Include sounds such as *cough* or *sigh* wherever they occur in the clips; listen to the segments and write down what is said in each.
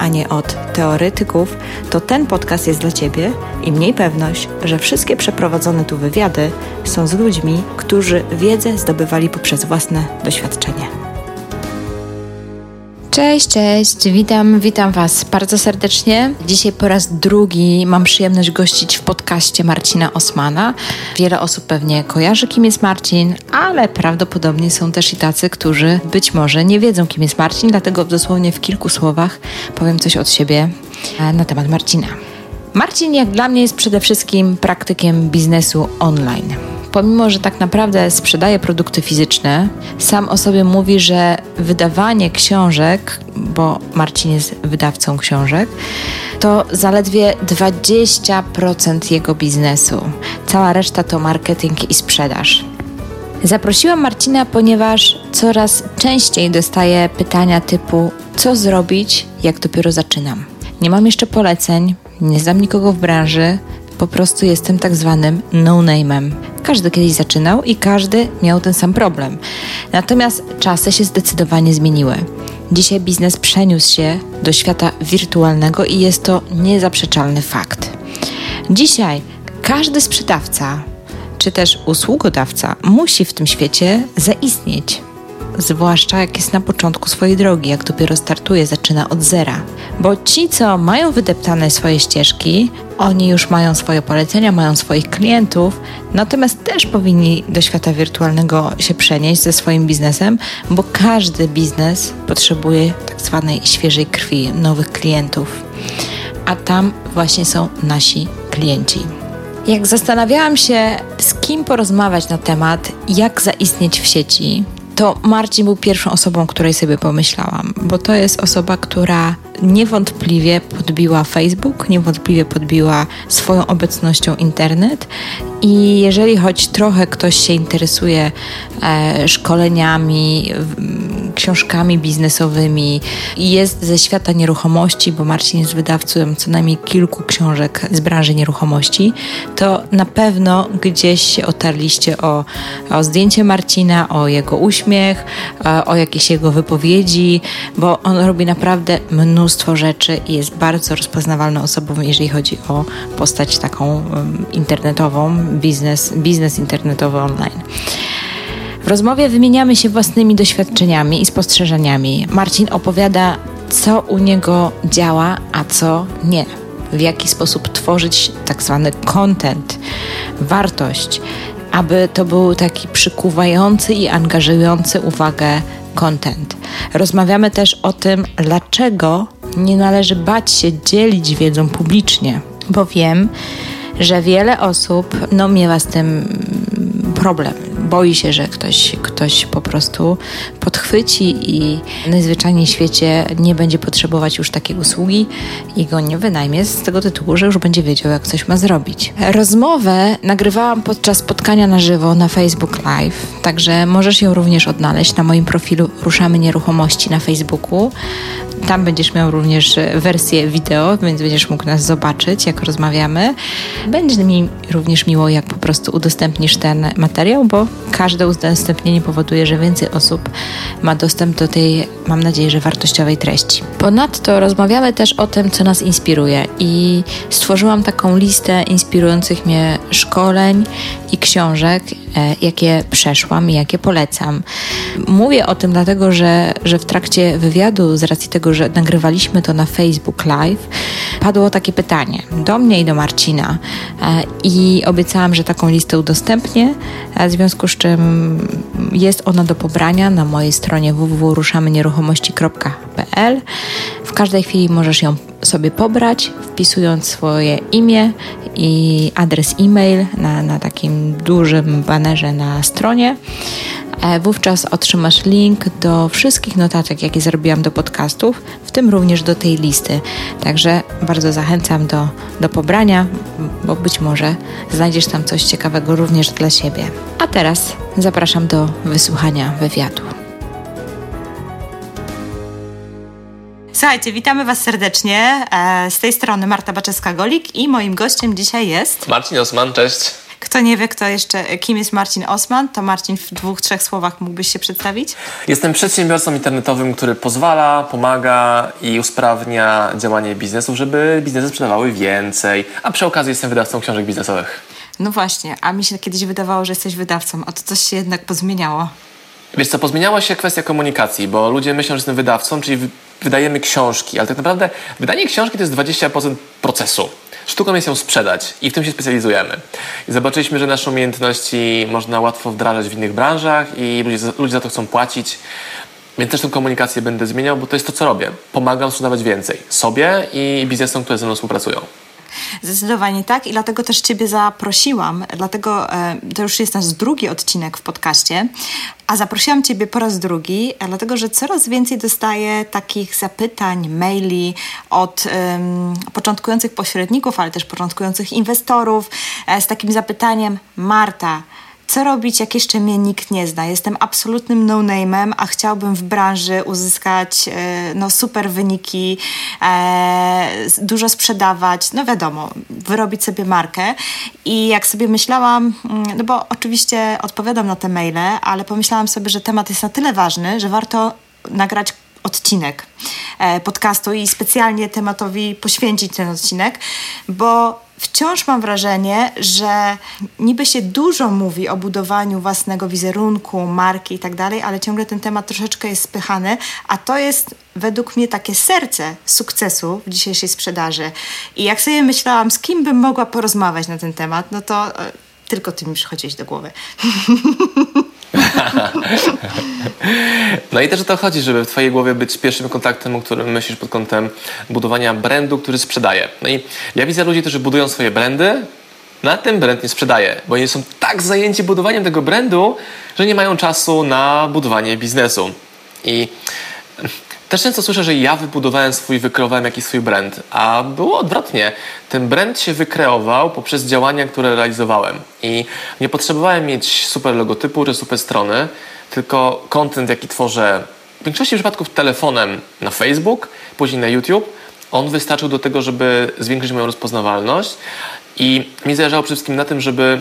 a nie od teoretyków, to ten podcast jest dla Ciebie i mniej pewność, że wszystkie przeprowadzone tu wywiady są z ludźmi, którzy wiedzę zdobywali poprzez własne doświadczenie. Cześć, cześć, witam, witam Was bardzo serdecznie. Dzisiaj po raz drugi mam przyjemność gościć w podcaście Marcina Osmana. Wiele osób pewnie kojarzy, kim jest Marcin, ale prawdopodobnie są też i tacy, którzy być może nie wiedzą, kim jest Marcin, dlatego dosłownie w kilku słowach powiem coś od siebie e, na temat Marcina. Marcin, jak dla mnie, jest przede wszystkim praktykiem biznesu online pomimo że tak naprawdę sprzedaje produkty fizyczne, sam o sobie mówi, że wydawanie książek, bo Marcin jest wydawcą książek, to zaledwie 20% jego biznesu. Cała reszta to marketing i sprzedaż. Zaprosiłam Marcina, ponieważ coraz częściej dostaję pytania typu: co zrobić, jak dopiero zaczynam? Nie mam jeszcze poleceń, nie znam nikogo w branży, po prostu jestem tak zwanym no-name'em. Każdy kiedyś zaczynał i każdy miał ten sam problem. Natomiast czasy się zdecydowanie zmieniły. Dzisiaj biznes przeniósł się do świata wirtualnego i jest to niezaprzeczalny fakt. Dzisiaj każdy sprzedawca czy też usługodawca musi w tym świecie zaistnieć zwłaszcza jak jest na początku swojej drogi, jak dopiero startuje, zaczyna od zera. Bo ci, co mają wydeptane swoje ścieżki, oni już mają swoje polecenia, mają swoich klientów, natomiast też powinni do świata wirtualnego się przenieść ze swoim biznesem, bo każdy biznes potrzebuje tak zwanej świeżej krwi, nowych klientów. A tam właśnie są nasi klienci. Jak zastanawiałam się, z kim porozmawiać na temat, jak zaistnieć w sieci, to Marcin był pierwszą osobą, której sobie pomyślałam, bo to jest osoba, która niewątpliwie podbiła Facebook, niewątpliwie podbiła swoją obecnością internet. I jeżeli choć trochę ktoś się interesuje e, szkoleniami, książkami biznesowymi i jest ze świata nieruchomości, bo Marcin jest wydawcą co najmniej kilku książek z branży nieruchomości, to na pewno gdzieś się otarliście o, o zdjęcie Marcina, o jego uśmiech, e, o jakieś jego wypowiedzi, bo on robi naprawdę mnóstwo rzeczy i jest bardzo rozpoznawalną osobą, jeżeli chodzi o postać taką internetową, biznes, biznes internetowy online. W rozmowie wymieniamy się własnymi doświadczeniami i spostrzeżeniami. Marcin opowiada, co u niego działa, a co nie. W jaki sposób tworzyć tak zwany content, wartość, aby to był taki przykuwający i angażujący uwagę content. Rozmawiamy też o tym, dlaczego nie należy bać się dzielić wiedzą publicznie, bo wiem, że wiele osób no, miewa z tym problem. Boi się, że ktoś, ktoś po prostu podchwyci i najzwyczajniej w świecie nie będzie potrzebować już takiej usługi i go nie wynajmie z tego tytułu, że już będzie wiedział, jak coś ma zrobić. Rozmowę nagrywałam podczas spotkania na żywo na Facebook Live, także możesz ją również odnaleźć na moim profilu Ruszamy Nieruchomości na Facebooku. Tam będziesz miał również wersję wideo, więc będziesz mógł nas zobaczyć, jak rozmawiamy. Będzie mi również miło, jak po prostu udostępnisz ten materiał, bo każde udostępnienie powoduje, że więcej osób ma dostęp do tej, mam nadzieję, że wartościowej treści. Ponadto rozmawiamy też o tym, co nas inspiruje i stworzyłam taką listę inspirujących mnie szkoleń i książek, e, jakie przeszłam i jakie polecam. Mówię o tym dlatego, że, że w trakcie wywiadu, z racji tego, że nagrywaliśmy to na Facebook Live, padło takie pytanie do mnie i do Marcina e, i obiecałam, że taką listę udostępnię, w związku z czym jest ona do pobrania na mojej stronie www.ruszamynieruchomości.pl każdej chwili możesz ją sobie pobrać, wpisując swoje imię i adres e-mail na, na takim dużym banerze na stronie. E, wówczas otrzymasz link do wszystkich notatek, jakie zrobiłam do podcastów, w tym również do tej listy. Także bardzo zachęcam do, do pobrania, bo być może znajdziesz tam coś ciekawego również dla siebie. A teraz zapraszam do wysłuchania wywiadu. Słuchajcie, witamy Was serdecznie. E, z tej strony Marta Baczewska-Golik i moim gościem dzisiaj jest... Marcin Osman, cześć. Kto nie wie, kto jeszcze, kim jest Marcin Osman, to Marcin w dwóch, trzech słowach mógłbyś się przedstawić? Jestem przedsiębiorcą internetowym, który pozwala, pomaga i usprawnia działanie biznesów, żeby biznesy sprzedawały więcej, a przy okazji jestem wydawcą książek biznesowych. No właśnie, a mi się kiedyś wydawało, że jesteś wydawcą, a to coś się jednak pozmieniało. Wiesz co, pozmieniała się kwestia komunikacji, bo ludzie myślą, że jestem wydawcą, czyli wydajemy książki, ale tak naprawdę wydanie książki to jest 20% procesu. Sztuką jest ją sprzedać i w tym się specjalizujemy. I zobaczyliśmy, że nasze umiejętności można łatwo wdrażać w innych branżach i ludzie, ludzie za to chcą płacić. Więc też tę komunikację będę zmieniał, bo to jest to, co robię. Pomagam sprzedawać więcej sobie i biznesom, które ze mną współpracują. Zdecydowanie tak i dlatego też Ciebie zaprosiłam, dlatego e, to już jest nasz drugi odcinek w podcaście, a zaprosiłam Ciebie po raz drugi, dlatego że coraz więcej dostaję takich zapytań, maili od um, początkujących pośredników, ale też początkujących inwestorów e, z takim zapytaniem: Marta, co robić, jak jeszcze mnie nikt nie zna? Jestem absolutnym no-name'em, a chciałbym w branży uzyskać e, no, super wyniki, e, dużo sprzedawać, no wiadomo, wyrobić sobie markę. I jak sobie myślałam, mm, no bo oczywiście odpowiadam na te maile, ale pomyślałam sobie, że temat jest na tyle ważny, że warto nagrać odcinek e, podcastu i specjalnie tematowi poświęcić ten odcinek, bo wciąż mam wrażenie, że niby się dużo mówi o budowaniu własnego wizerunku, marki i tak dalej, ale ciągle ten temat troszeczkę jest spychany, a to jest według mnie takie serce sukcesu w dzisiejszej sprzedaży. I jak sobie myślałam, z kim bym mogła porozmawiać na ten temat, no to e, tylko ty mi przychodziłeś do głowy. *laughs* *laughs* no i też o to chodzi, żeby w twojej głowie być pierwszym kontaktem, o którym myślisz pod kątem budowania brandu, który sprzedaje. No i ja widzę ludzi, którzy budują swoje brandy, na tym brand nie sprzedaje, bo oni są tak zajęci budowaniem tego brandu, że nie mają czasu na budowanie biznesu. I też często słyszę, że ja wybudowałem swój, wykreowałem jakiś swój brand, a było odwrotnie. Ten brand się wykreował poprzez działania, które realizowałem. I nie potrzebowałem mieć super logotypu czy super strony, tylko content, jaki tworzę w większości przypadków telefonem na Facebook, później na YouTube, on wystarczył do tego, żeby zwiększyć moją rozpoznawalność. I mi zależało przede wszystkim na tym, żeby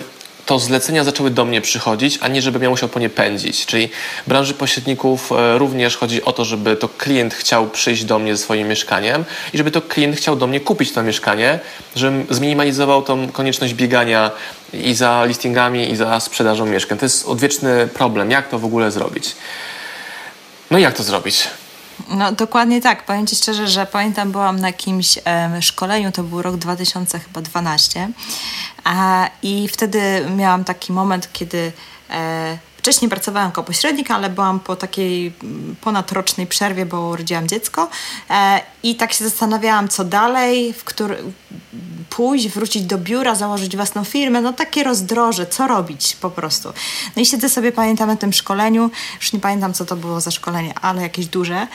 to zlecenia zaczęły do mnie przychodzić, a nie żeby miał musiał po nie pędzić. Czyli branży pośredników e, również chodzi o to, żeby to klient chciał przyjść do mnie ze swoim mieszkaniem i żeby to klient chciał do mnie kupić to mieszkanie, żebym zminimalizował tą konieczność biegania i za listingami, i za sprzedażą mieszkań. To jest odwieczny problem. Jak to w ogóle zrobić? No i jak to zrobić? No dokładnie tak. Powiem Ci szczerze, że pamiętam, byłam na jakimś e, szkoleniu, to był rok 2012 a, i wtedy miałam taki moment, kiedy e, Wcześniej pracowałam jako pośrednik, ale byłam po takiej mm, ponadrocznej przerwie, bo urodziłam dziecko e, i tak się zastanawiałam, co dalej, w który, pójść, wrócić do biura, założyć własną firmę, no takie rozdroże, co robić po prostu. No i siedzę sobie, pamiętam na tym szkoleniu, już nie pamiętam, co to było za szkolenie, ale jakieś duże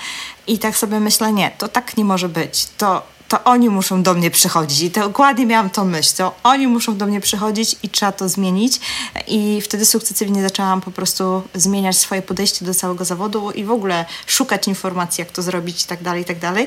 i tak sobie myślę, nie, to tak nie może być, to to oni muszą do mnie przychodzić. I dokładnie miałam tą myśl, to oni muszą do mnie przychodzić i trzeba to zmienić. I wtedy sukcesywnie zaczęłam po prostu zmieniać swoje podejście do całego zawodu i w ogóle szukać informacji, jak to zrobić i tak dalej, i tak dalej.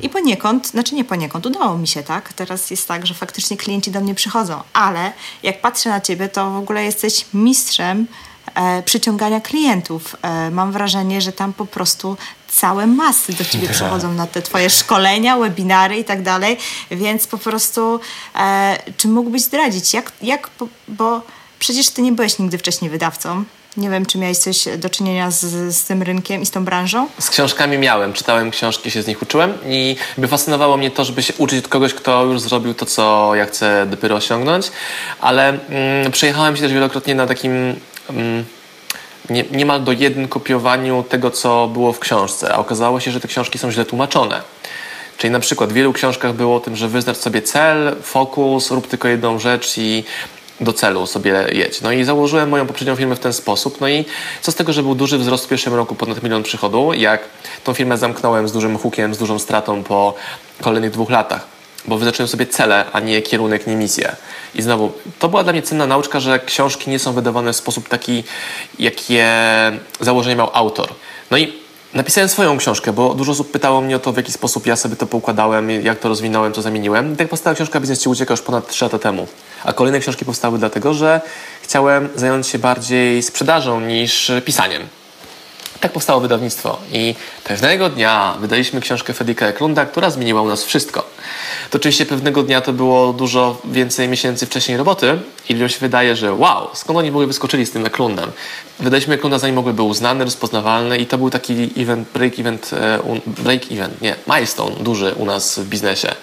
I poniekąd, znaczy nie poniekąd, udało mi się, tak? Teraz jest tak, że faktycznie klienci do mnie przychodzą, ale jak patrzę na ciebie, to w ogóle jesteś mistrzem e, przyciągania klientów. E, mam wrażenie, że tam po prostu całe masy do ciebie przychodzą na te twoje szkolenia, webinary i tak dalej, więc po prostu e, czy mógłbyś zdradzić, jak, jak bo przecież ty nie byłeś nigdy wcześniej wydawcą, nie wiem, czy miałeś coś do czynienia z, z tym rynkiem i z tą branżą? Z książkami miałem. Czytałem książki, się z nich uczyłem i by fascynowało mnie to, żeby się uczyć od kogoś, kto już zrobił to, co ja chcę dopiero osiągnąć. Ale mm, przejechałem się też wielokrotnie na takim... Mm, nie, niemal do jeden kopiowaniu tego, co było w książce, a okazało się, że te książki są źle tłumaczone. Czyli na przykład w wielu książkach było o tym, że wyznacz sobie cel, fokus, rób tylko jedną rzecz i do celu sobie jedź. No i założyłem moją poprzednią firmę w ten sposób. No i co z tego, że był duży wzrost w pierwszym roku, ponad milion przychodu, jak tą firmę zamknąłem z dużym hukiem, z dużą stratą po kolejnych dwóch latach. Bo wyznaczyłem sobie cele, a nie kierunek, nie misję. I znowu, to była dla mnie cenna nauczka, że książki nie są wydawane w sposób taki, jakie założenie miał autor. No i napisałem swoją książkę, bo dużo osób pytało mnie o to, w jaki sposób ja sobie to poukładałem, jak to rozwinąłem, co zamieniłem. I tak powstała książka Biznes Ci ucieka już ponad 3 lata temu. A kolejne książki powstały dlatego, że chciałem zająć się bardziej sprzedażą niż pisaniem. Tak powstało wydawnictwo i pewnego dnia wydaliśmy książkę Fedrika Eklunda, która zmieniła u nas wszystko. To oczywiście pewnego dnia to było dużo więcej miesięcy wcześniej roboty i ludziom się wydaje, że wow, skąd oni w ogóle wyskoczyli z tym Eklundem? Wydaliśmy Eklunda zanim mogły był uznany, rozpoznawalny i to był taki event, break event, e, break event, nie, milestone duży u nas w biznesie.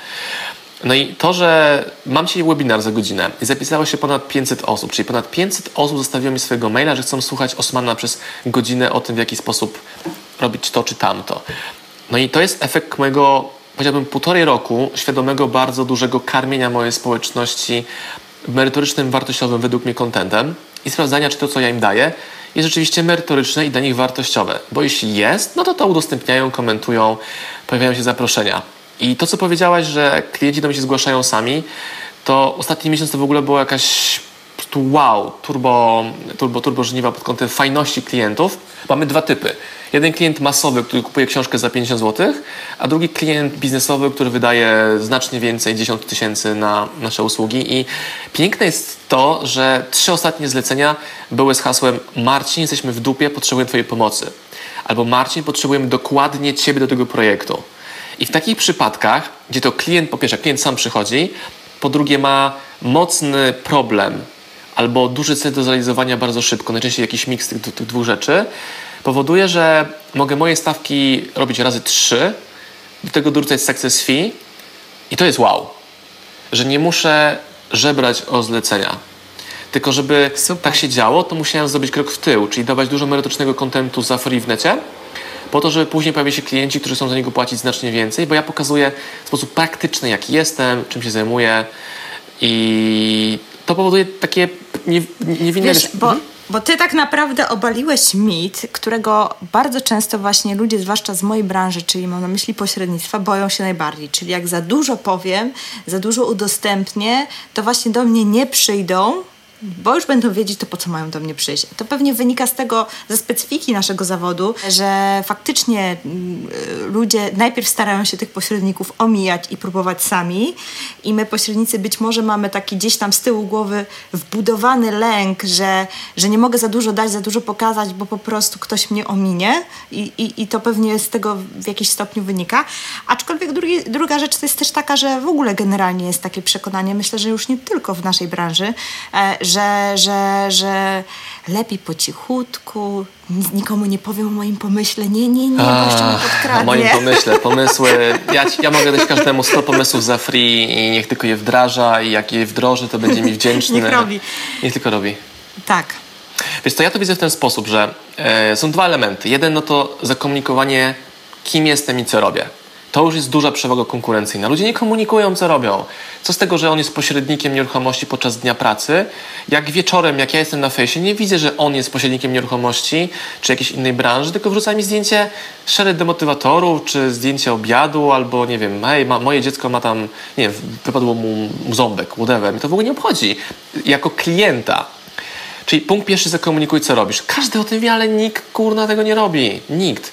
No i to, że mam dzisiaj webinar za godzinę i zapisało się ponad 500 osób, czyli ponad 500 osób zostawiło mi swojego maila, że chcą słuchać Osmana przez godzinę o tym, w jaki sposób robić to czy tamto. No i to jest efekt mojego, powiedziałbym, półtorej roku świadomego, bardzo dużego karmienia mojej społeczności merytorycznym, wartościowym według mnie kontentem i sprawdzania, czy to, co ja im daję, jest rzeczywiście merytoryczne i dla nich wartościowe. Bo jeśli jest, no to to udostępniają, komentują, pojawiają się zaproszenia. I to, co powiedziałaś, że klienci do mnie się zgłaszają sami, to ostatni miesiąc to w ogóle było jakaś wow, turbo, turbo, turbo żniwa pod kątem fajności klientów. Mamy dwa typy. Jeden klient masowy, który kupuje książkę za 50 zł, a drugi klient biznesowy, który wydaje znacznie więcej, 10 tysięcy na nasze usługi. I piękne jest to, że trzy ostatnie zlecenia były z hasłem Marcin, jesteśmy w dupie, potrzebujemy Twojej pomocy. Albo Marcin, potrzebujemy dokładnie Ciebie do tego projektu. I w takich przypadkach, gdzie to klient, po pierwsze, klient sam przychodzi, po drugie ma mocny problem albo duży cel do zrealizowania bardzo szybko, najczęściej jakiś miks tych, tych dwóch rzeczy, powoduje, że mogę moje stawki robić razy trzy, do tego dorzucać success fee i to jest wow, że nie muszę żebrać o zlecenia. Tylko żeby Super. tak się działo, to musiałem zrobić krok w tył, czyli dawać dużo merytorycznego kontentu za free w necie, po to, żeby później pojawić się klienci, którzy chcą za niego płacić znacznie więcej, bo ja pokazuję w sposób praktyczny, jaki jestem, czym się zajmuję i to powoduje takie niewinne... Wiesz, bo, bo ty tak naprawdę obaliłeś mit, którego bardzo często właśnie ludzie, zwłaszcza z mojej branży, czyli mam na myśli pośrednictwa, boją się najbardziej. Czyli jak za dużo powiem, za dużo udostępnię, to właśnie do mnie nie przyjdą, bo już będą wiedzieć, to po co mają do mnie przyjść. To pewnie wynika z tego, ze specyfiki naszego zawodu, że faktycznie mm, ludzie najpierw starają się tych pośredników omijać i próbować sami i my pośrednicy być może mamy taki gdzieś tam z tyłu głowy wbudowany lęk, że, że nie mogę za dużo dać, za dużo pokazać, bo po prostu ktoś mnie ominie i, i, i to pewnie z tego w jakiś stopniu wynika. Aczkolwiek drugi, druga rzecz to jest też taka, że w ogóle generalnie jest takie przekonanie, myślę, że już nie tylko w naszej branży, e, że, że, że lepiej po cichutku, nikomu nie powiem o moim pomyśle, nie, nie, nie, bo jeszcze mnie podkradnie. O moim pomyśle, pomysły, ja, ja mogę dać każdemu 100 pomysłów za free i niech tylko je wdraża i jak je wdroży, to będzie mi wdzięczny. niech robi. Niech tylko robi. Tak. Wiesz co, ja to widzę w ten sposób, że e, są dwa elementy. Jeden no to zakomunikowanie, kim jestem i co robię to już jest duża przewaga konkurencyjna. Ludzie nie komunikują, co robią. Co z tego, że on jest pośrednikiem nieruchomości podczas dnia pracy, jak wieczorem, jak ja jestem na fejsie, nie widzę, że on jest pośrednikiem nieruchomości czy jakiejś innej branży, tylko wrzuca mi zdjęcie szereg demotywatorów, czy zdjęcie obiadu, albo nie wiem, hej, ma, moje dziecko ma tam, nie wiem, wypadło mu ząbek, whatever. Mi to w ogóle nie obchodzi. Jako klienta. Czyli punkt pierwszy, zakomunikuj, co robisz. Każdy o tym wie, ale nikt, kurna, tego nie robi. Nikt.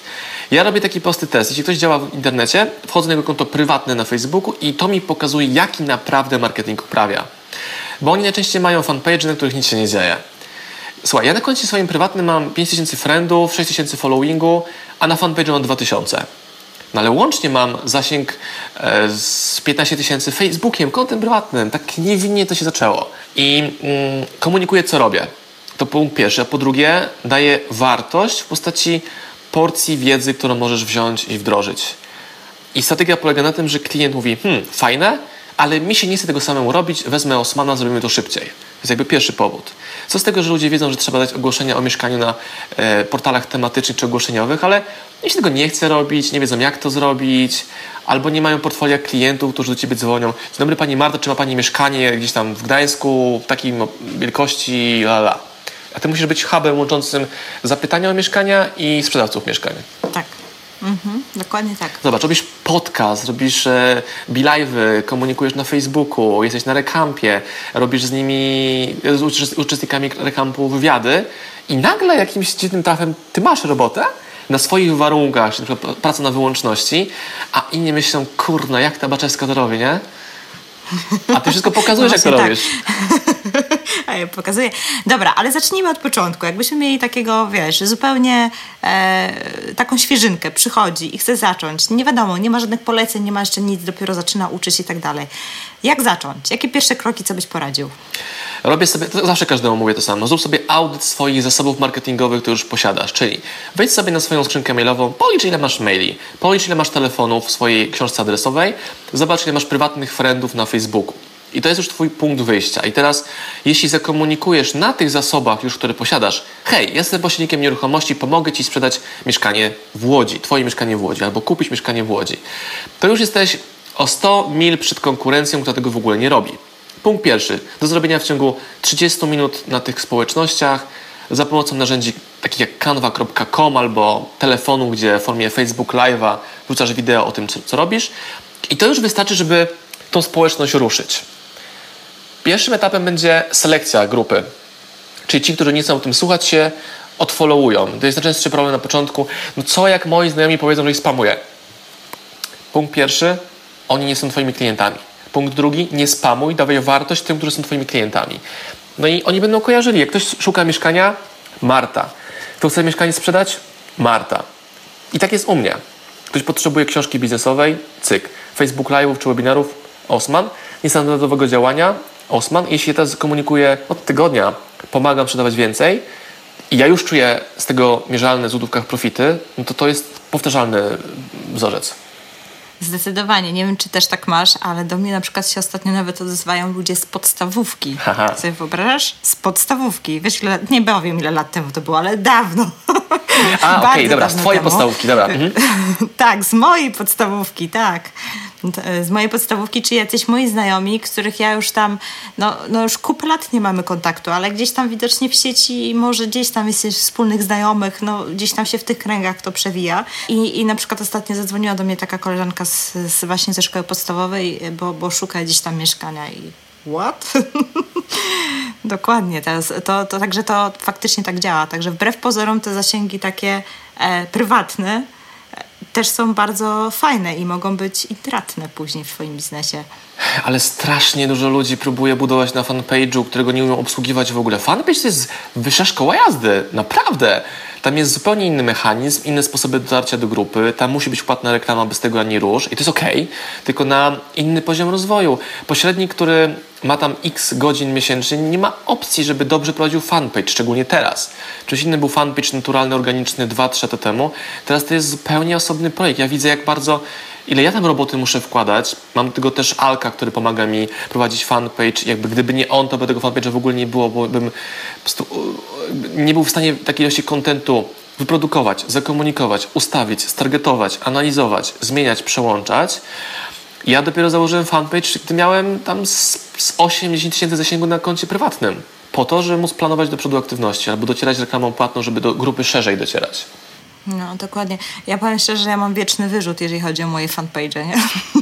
Ja robię taki prosty test. Jeśli ktoś działa w internecie, wchodzę na jego konto prywatne na Facebooku i to mi pokazuje, jaki naprawdę marketing uprawia. Bo oni najczęściej mają fanpage, na których nic się nie dzieje. Słuchaj, ja na koncie swoim prywatnym mam 5000 friendów, 6000 followingu, a na fanpage mam 2000. No ale łącznie mam zasięg e, z 15 tysięcy Facebookiem, kontem prywatnym. Tak niewinnie to się zaczęło. I mm, komunikuję, co robię. To punkt pierwszy. A po drugie, daję wartość w postaci porcji wiedzy, którą możesz wziąć i wdrożyć. I strategia polega na tym, że klient mówi, hmm, fajne, ale mi się nie chce tego samemu robić, wezmę Osmana, zrobimy to szybciej. jest jakby pierwszy powód. Co z tego, że ludzie wiedzą, że trzeba dać ogłoszenia o mieszkaniu na e, portalach tematycznych czy ogłoszeniowych, ale jeśli tego nie chce robić, nie wiedzą jak to zrobić, albo nie mają portfolio klientów, którzy do ciebie dzwonią. Dzień dobry Pani Marta, czy ma Pani mieszkanie gdzieś tam w Gdańsku w takiej wielkości, la la. A ty musisz być hubem łączącym zapytania o mieszkania i sprzedawców mieszkań. Tak. Mhm, dokładnie tak. Zobacz, robisz podcast, robisz e, komunikujesz na Facebooku, jesteś na rekampie, robisz z nimi, z uczestnikami rekampu wywiady i nagle jakimś dziwnym trafem ty masz robotę na swoich warunkach, czyli praca na wyłączności, a inni myślą, kurna, jak ta Baczewska to robi, nie? A ty wszystko pokazujesz, no jak to tak. robisz. *laughs* A ja pokazuję. Dobra, ale zacznijmy od początku. Jakbyśmy mieli takiego, wiesz, zupełnie e, taką świeżynkę, przychodzi i chce zacząć. Nie wiadomo, nie ma żadnych poleceń, nie ma jeszcze nic, dopiero zaczyna uczyć i tak dalej. Jak zacząć? Jakie pierwsze kroki, co byś poradził? Robię sobie, zawsze każdemu mówię to samo, zrób sobie audyt swoich zasobów marketingowych, które już posiadasz, czyli wejdź sobie na swoją skrzynkę mailową, policz ile masz maili, policz ile masz telefonów w swojej książce adresowej, zobacz ile masz prywatnych friendów na Facebooku. I to jest już Twój punkt wyjścia. I teraz, jeśli zakomunikujesz na tych zasobach już, które posiadasz, hej, jestem pośrednikiem nieruchomości, pomogę Ci sprzedać mieszkanie w Łodzi, Twoje mieszkanie w Łodzi, albo kupić mieszkanie w Łodzi, to już jesteś o 100 mil przed konkurencją, która tego w ogóle nie robi. Punkt pierwszy. Do zrobienia w ciągu 30 minut na tych społecznościach za pomocą narzędzi takich jak canva.com albo telefonu, gdzie w formie Facebook Live'a wrzucasz wideo o tym, co, co robisz. I to już wystarczy, żeby tą społeczność ruszyć. Pierwszym etapem będzie selekcja grupy. Czyli ci, którzy nie chcą o tym słuchać się, odfollowują. To jest najczęstszy problem na początku. No co jak moi znajomi powiedzą, że ich spamuję? Punkt pierwszy, oni nie są twoimi klientami. Punkt drugi, nie spamuj, dawaj wartość tym, którzy są twoimi klientami. No i oni będą kojarzyli. Jak ktoś szuka mieszkania, Marta. Kto chce mieszkanie sprzedać? Marta. I tak jest u mnie. Ktoś potrzebuje książki biznesowej? Cyk. Facebook Live'ów czy webinarów? Osman. Niestandardowego działania? Osman. Jeśli ja teraz komunikuję od tygodnia, pomagam sprzedawać więcej i ja już czuję z tego mierzalne w złotówkach profity, no to to jest powtarzalny wzorzec. Zdecydowanie. Nie wiem, czy też tak masz, ale do mnie na przykład się ostatnio nawet odzywają ludzie z podstawówki. Aha. Sobie wyobrażasz? Z podstawówki. Wiesz, ile, nie powiem ile lat temu to było, ale dawno. *laughs* A, okej, okay, dobra, z twojej temu. podstawówki, dobra. Mhm. *laughs* tak, z mojej podstawówki, tak. Z mojej podstawówki, czy jacyś moi znajomi, których ja już tam, no, no już kupę lat nie mamy kontaktu, ale gdzieś tam widocznie w sieci, może gdzieś tam jest wspólnych znajomych, no gdzieś tam się w tych kręgach to przewija. I, i na przykład ostatnio zadzwoniła do mnie taka koleżanka z, z właśnie ze szkoły podstawowej, bo, bo szuka gdzieś tam mieszkania i what? *laughs* *laughs* Dokładnie, to, to, to, także to faktycznie tak działa. Także wbrew pozorom te zasięgi takie e, prywatne e, też są bardzo fajne i mogą być intratne później w Twoim biznesie. Ale strasznie dużo ludzi próbuje budować na fanpage'u, którego nie umieją obsługiwać w ogóle. Fanpage to jest wyższa szkoła jazdy, naprawdę. Tam jest zupełnie inny mechanizm, inne sposoby dotarcia do grupy. Tam musi być płatna reklama, bez tego ani rusz. I to jest ok, tylko na inny poziom rozwoju. Pośrednik, który ma tam x godzin miesięcznie, nie ma opcji, żeby dobrze prowadził fanpage, szczególnie teraz. Czymś innym był fanpage naturalny, organiczny 2-3 lata temu. Teraz to jest zupełnie osobny projekt. Ja widzę, jak bardzo ile ja tam roboty muszę wkładać. Mam tego też Alka, który pomaga mi prowadzić fanpage. Jakby gdyby nie on, to by tego fanpage'a w ogóle nie było, bo bym prostu, nie był w stanie takiej ilości kontentu wyprodukować, zakomunikować, ustawić, stargetować, analizować, zmieniać, przełączać. Ja dopiero założyłem fanpage, gdy miałem tam z, z 8-10 tysięcy zasięgu na koncie prywatnym. Po to, żeby móc planować do przodu aktywności albo docierać reklamą płatną, żeby do grupy szerzej docierać. No, dokładnie. Ja powiem szczerze, że ja mam wieczny wyrzut, jeżeli chodzi o moje fanpage, nie?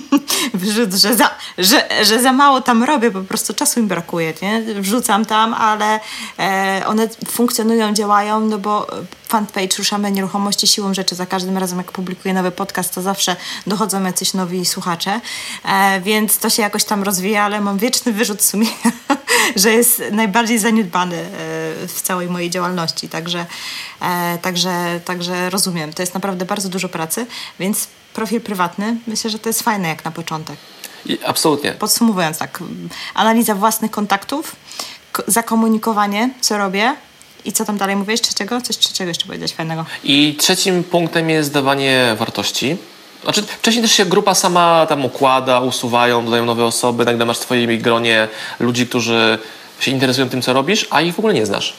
*laughs* wyrzut, że za, że, że za mało tam robię, po prostu czasu mi brakuje, nie? Wrzucam tam, ale e, one funkcjonują, działają, no bo fanpage Ruszamy Nieruchomości siłą rzeczy. Za każdym razem, jak publikuję nowy podcast, to zawsze dochodzą jacyś nowi słuchacze, e, więc to się jakoś tam rozwija, ale mam wieczny wyrzut sumienia, *laughs* że jest najbardziej zaniedbany e, w całej mojej działalności, także, e, także, także rozumiem. To jest naprawdę bardzo dużo pracy, więc profil prywatny myślę, że to jest fajne jak na początek. I absolutnie. Podsumowując tak, analiza własnych kontaktów, zakomunikowanie, co robię, i co tam dalej mówiłeś? Trzeciego? Coś trzeciego jeszcze powiedzieć fajnego. I trzecim punktem jest dawanie wartości. Znaczy, wcześniej też się grupa sama tam układa, usuwają, dodają nowe osoby, nagle masz w swoim gronie ludzi, którzy się interesują tym, co robisz, a ich w ogóle nie znasz.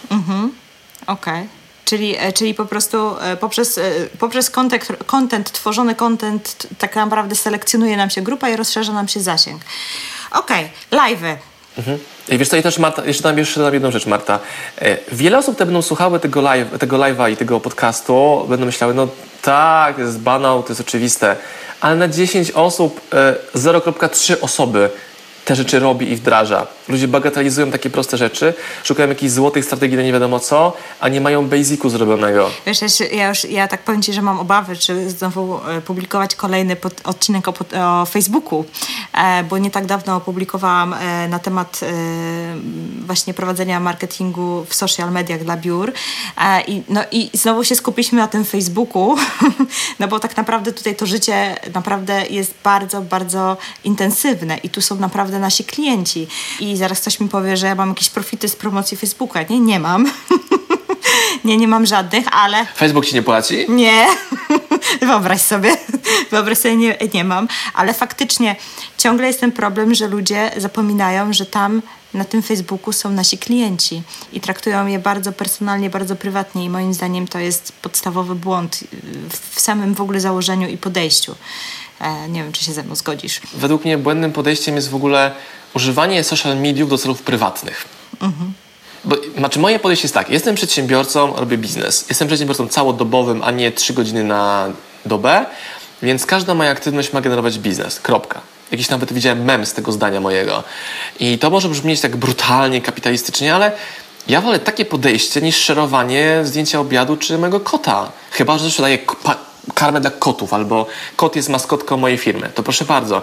Okej. Czyli, e, czyli po prostu e, poprzez, e, poprzez content, content, tworzony content tak naprawdę selekcjonuje nam się grupa i rozszerza nam się zasięg. Okej, live'y. I wiesz co, też Marta, jeszcze tam jeszcze dodam jedną rzecz, Marta. E, Wiele osób, które będą słuchały tego, live, tego live'a i tego podcastu, będą myślały, no tak, to jest banał, to jest oczywiste, ale na 10 osób e, 0,3 osoby te rzeczy robi i wdraża. Ludzie bagatelizują takie proste rzeczy, szukają jakiejś złotej strategii na nie wiadomo co, a nie mają basicu zrobionego. Wiesz, ja, już, ja tak powiem Ci, że mam obawy, czy znowu e, publikować kolejny pod, odcinek o, o Facebooku, e, bo nie tak dawno opublikowałam e, na temat e, właśnie prowadzenia marketingu w social mediach dla biur e, i, no, i znowu się skupiliśmy na tym Facebooku, *laughs* no bo tak naprawdę tutaj to życie naprawdę jest bardzo, bardzo intensywne i tu są naprawdę nasi klienci i zaraz ktoś mi powie, że ja mam jakieś profity z promocji Facebooka. Nie, nie mam. *laughs* nie, nie mam żadnych, ale Facebook ci nie płaci? nie. *laughs* Wyobraź sobie. *laughs* Wyobraź sobie, nie, nie mam. Ale faktycznie ciągle jest ten problem, że ludzie zapominają, że tam na tym Facebooku są nasi klienci i traktują je bardzo personalnie, bardzo prywatnie i moim zdaniem to jest podstawowy błąd w samym w ogóle założeniu i podejściu. E, nie wiem, czy się ze mną zgodzisz. Według mnie błędnym podejściem jest w ogóle używanie social mediów do celów prywatnych. Bo, znaczy moje podejście jest tak, jestem przedsiębiorcą, robię biznes. Jestem przedsiębiorcą całodobowym, a nie 3 godziny na dobę, więc każda moja aktywność ma generować biznes. Kropka. Jakiś nawet widziałem mem z tego zdania mojego. I to może brzmieć tak brutalnie, kapitalistycznie, ale ja wolę takie podejście niż szerowanie zdjęcia obiadu czy mojego kota. Chyba, że sprzedaję karmę dla kotów albo kot jest maskotką mojej firmy. To proszę bardzo.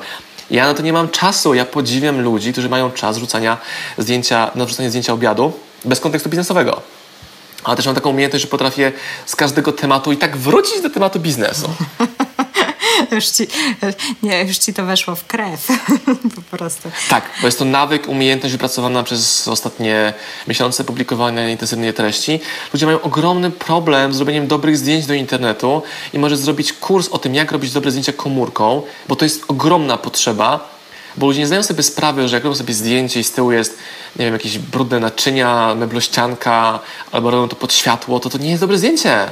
Ja na to nie mam czasu. Ja podziwiam ludzi, którzy mają czas rzucania zdjęcia, na wrzucanie zdjęcia obiadu bez kontekstu biznesowego. Ale też mam taką umiejętność, że potrafię z każdego tematu i tak wrócić do tematu biznesu. *laughs* *laughs* Już ci, nie, już ci to weszło w krew *laughs* po prostu. Tak, bo jest to nawyk, umiejętność wypracowana przez ostatnie miesiące publikowania intensywnej treści. Ludzie mają ogromny problem z robieniem dobrych zdjęć do internetu i może zrobić kurs o tym, jak robić dobre zdjęcia komórką, bo to jest ogromna potrzeba, bo ludzie nie zdają sobie sprawy, że jak robią sobie zdjęcie i z tyłu jest, nie wiem, jakieś brudne naczynia, meblościanka, albo robią to pod światło, to to nie jest dobre zdjęcie.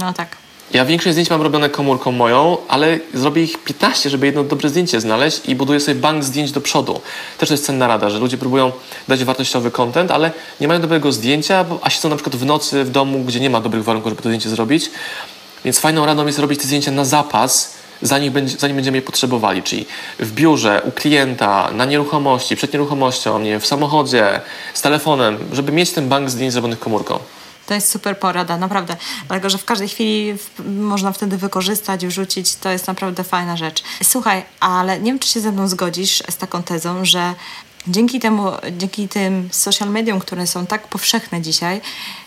No tak. Ja większość zdjęć mam robione komórką moją, ale zrobię ich 15, żeby jedno dobre zdjęcie znaleźć i buduję sobie bank zdjęć do przodu. Też to jest cenna rada, że ludzie próbują dać wartościowy content, ale nie mają dobrego zdjęcia, a siedzą na przykład w nocy w domu, gdzie nie ma dobrych warunków, żeby to zdjęcie zrobić. Więc fajną radą jest robić te zdjęcia na zapas, zanim, będzie, zanim będziemy je potrzebowali, czyli w biurze, u klienta, na nieruchomości, przed nieruchomością, nie, w samochodzie, z telefonem, żeby mieć ten bank zdjęć zrobionych komórką. To jest super porada, naprawdę. Dlatego, że w każdej chwili można wtedy wykorzystać, wrzucić. To jest naprawdę fajna rzecz. Słuchaj, ale nie wiem, czy się ze mną zgodzisz z taką tezą, że dzięki temu, dzięki tym social mediom, które są tak powszechne dzisiaj,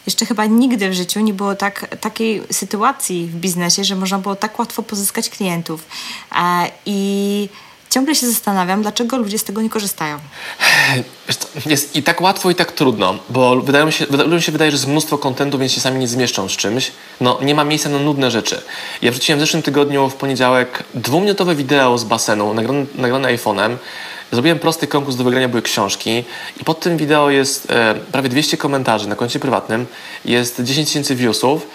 jeszcze chyba nigdy w życiu nie było tak, takiej sytuacji w biznesie, że można było tak łatwo pozyskać klientów. E, I ciągle się zastanawiam, dlaczego ludzie z tego nie korzystają. Jest i tak łatwo, i tak trudno, bo wydaje mi się, wyda- ludziom się wydaje, że jest mnóstwo kontentu, więc się sami nie zmieszczą z czymś. No, nie ma miejsca na nudne rzeczy. Ja wrzuciłem w zeszłym tygodniu w poniedziałek dwuminutowe wideo z basenu, nagrane, nagrane iPhone'em. Zrobiłem prosty konkurs do wygrania, były książki i pod tym wideo jest e, prawie 200 komentarzy na koncie prywatnym, jest 10 tysięcy viewsów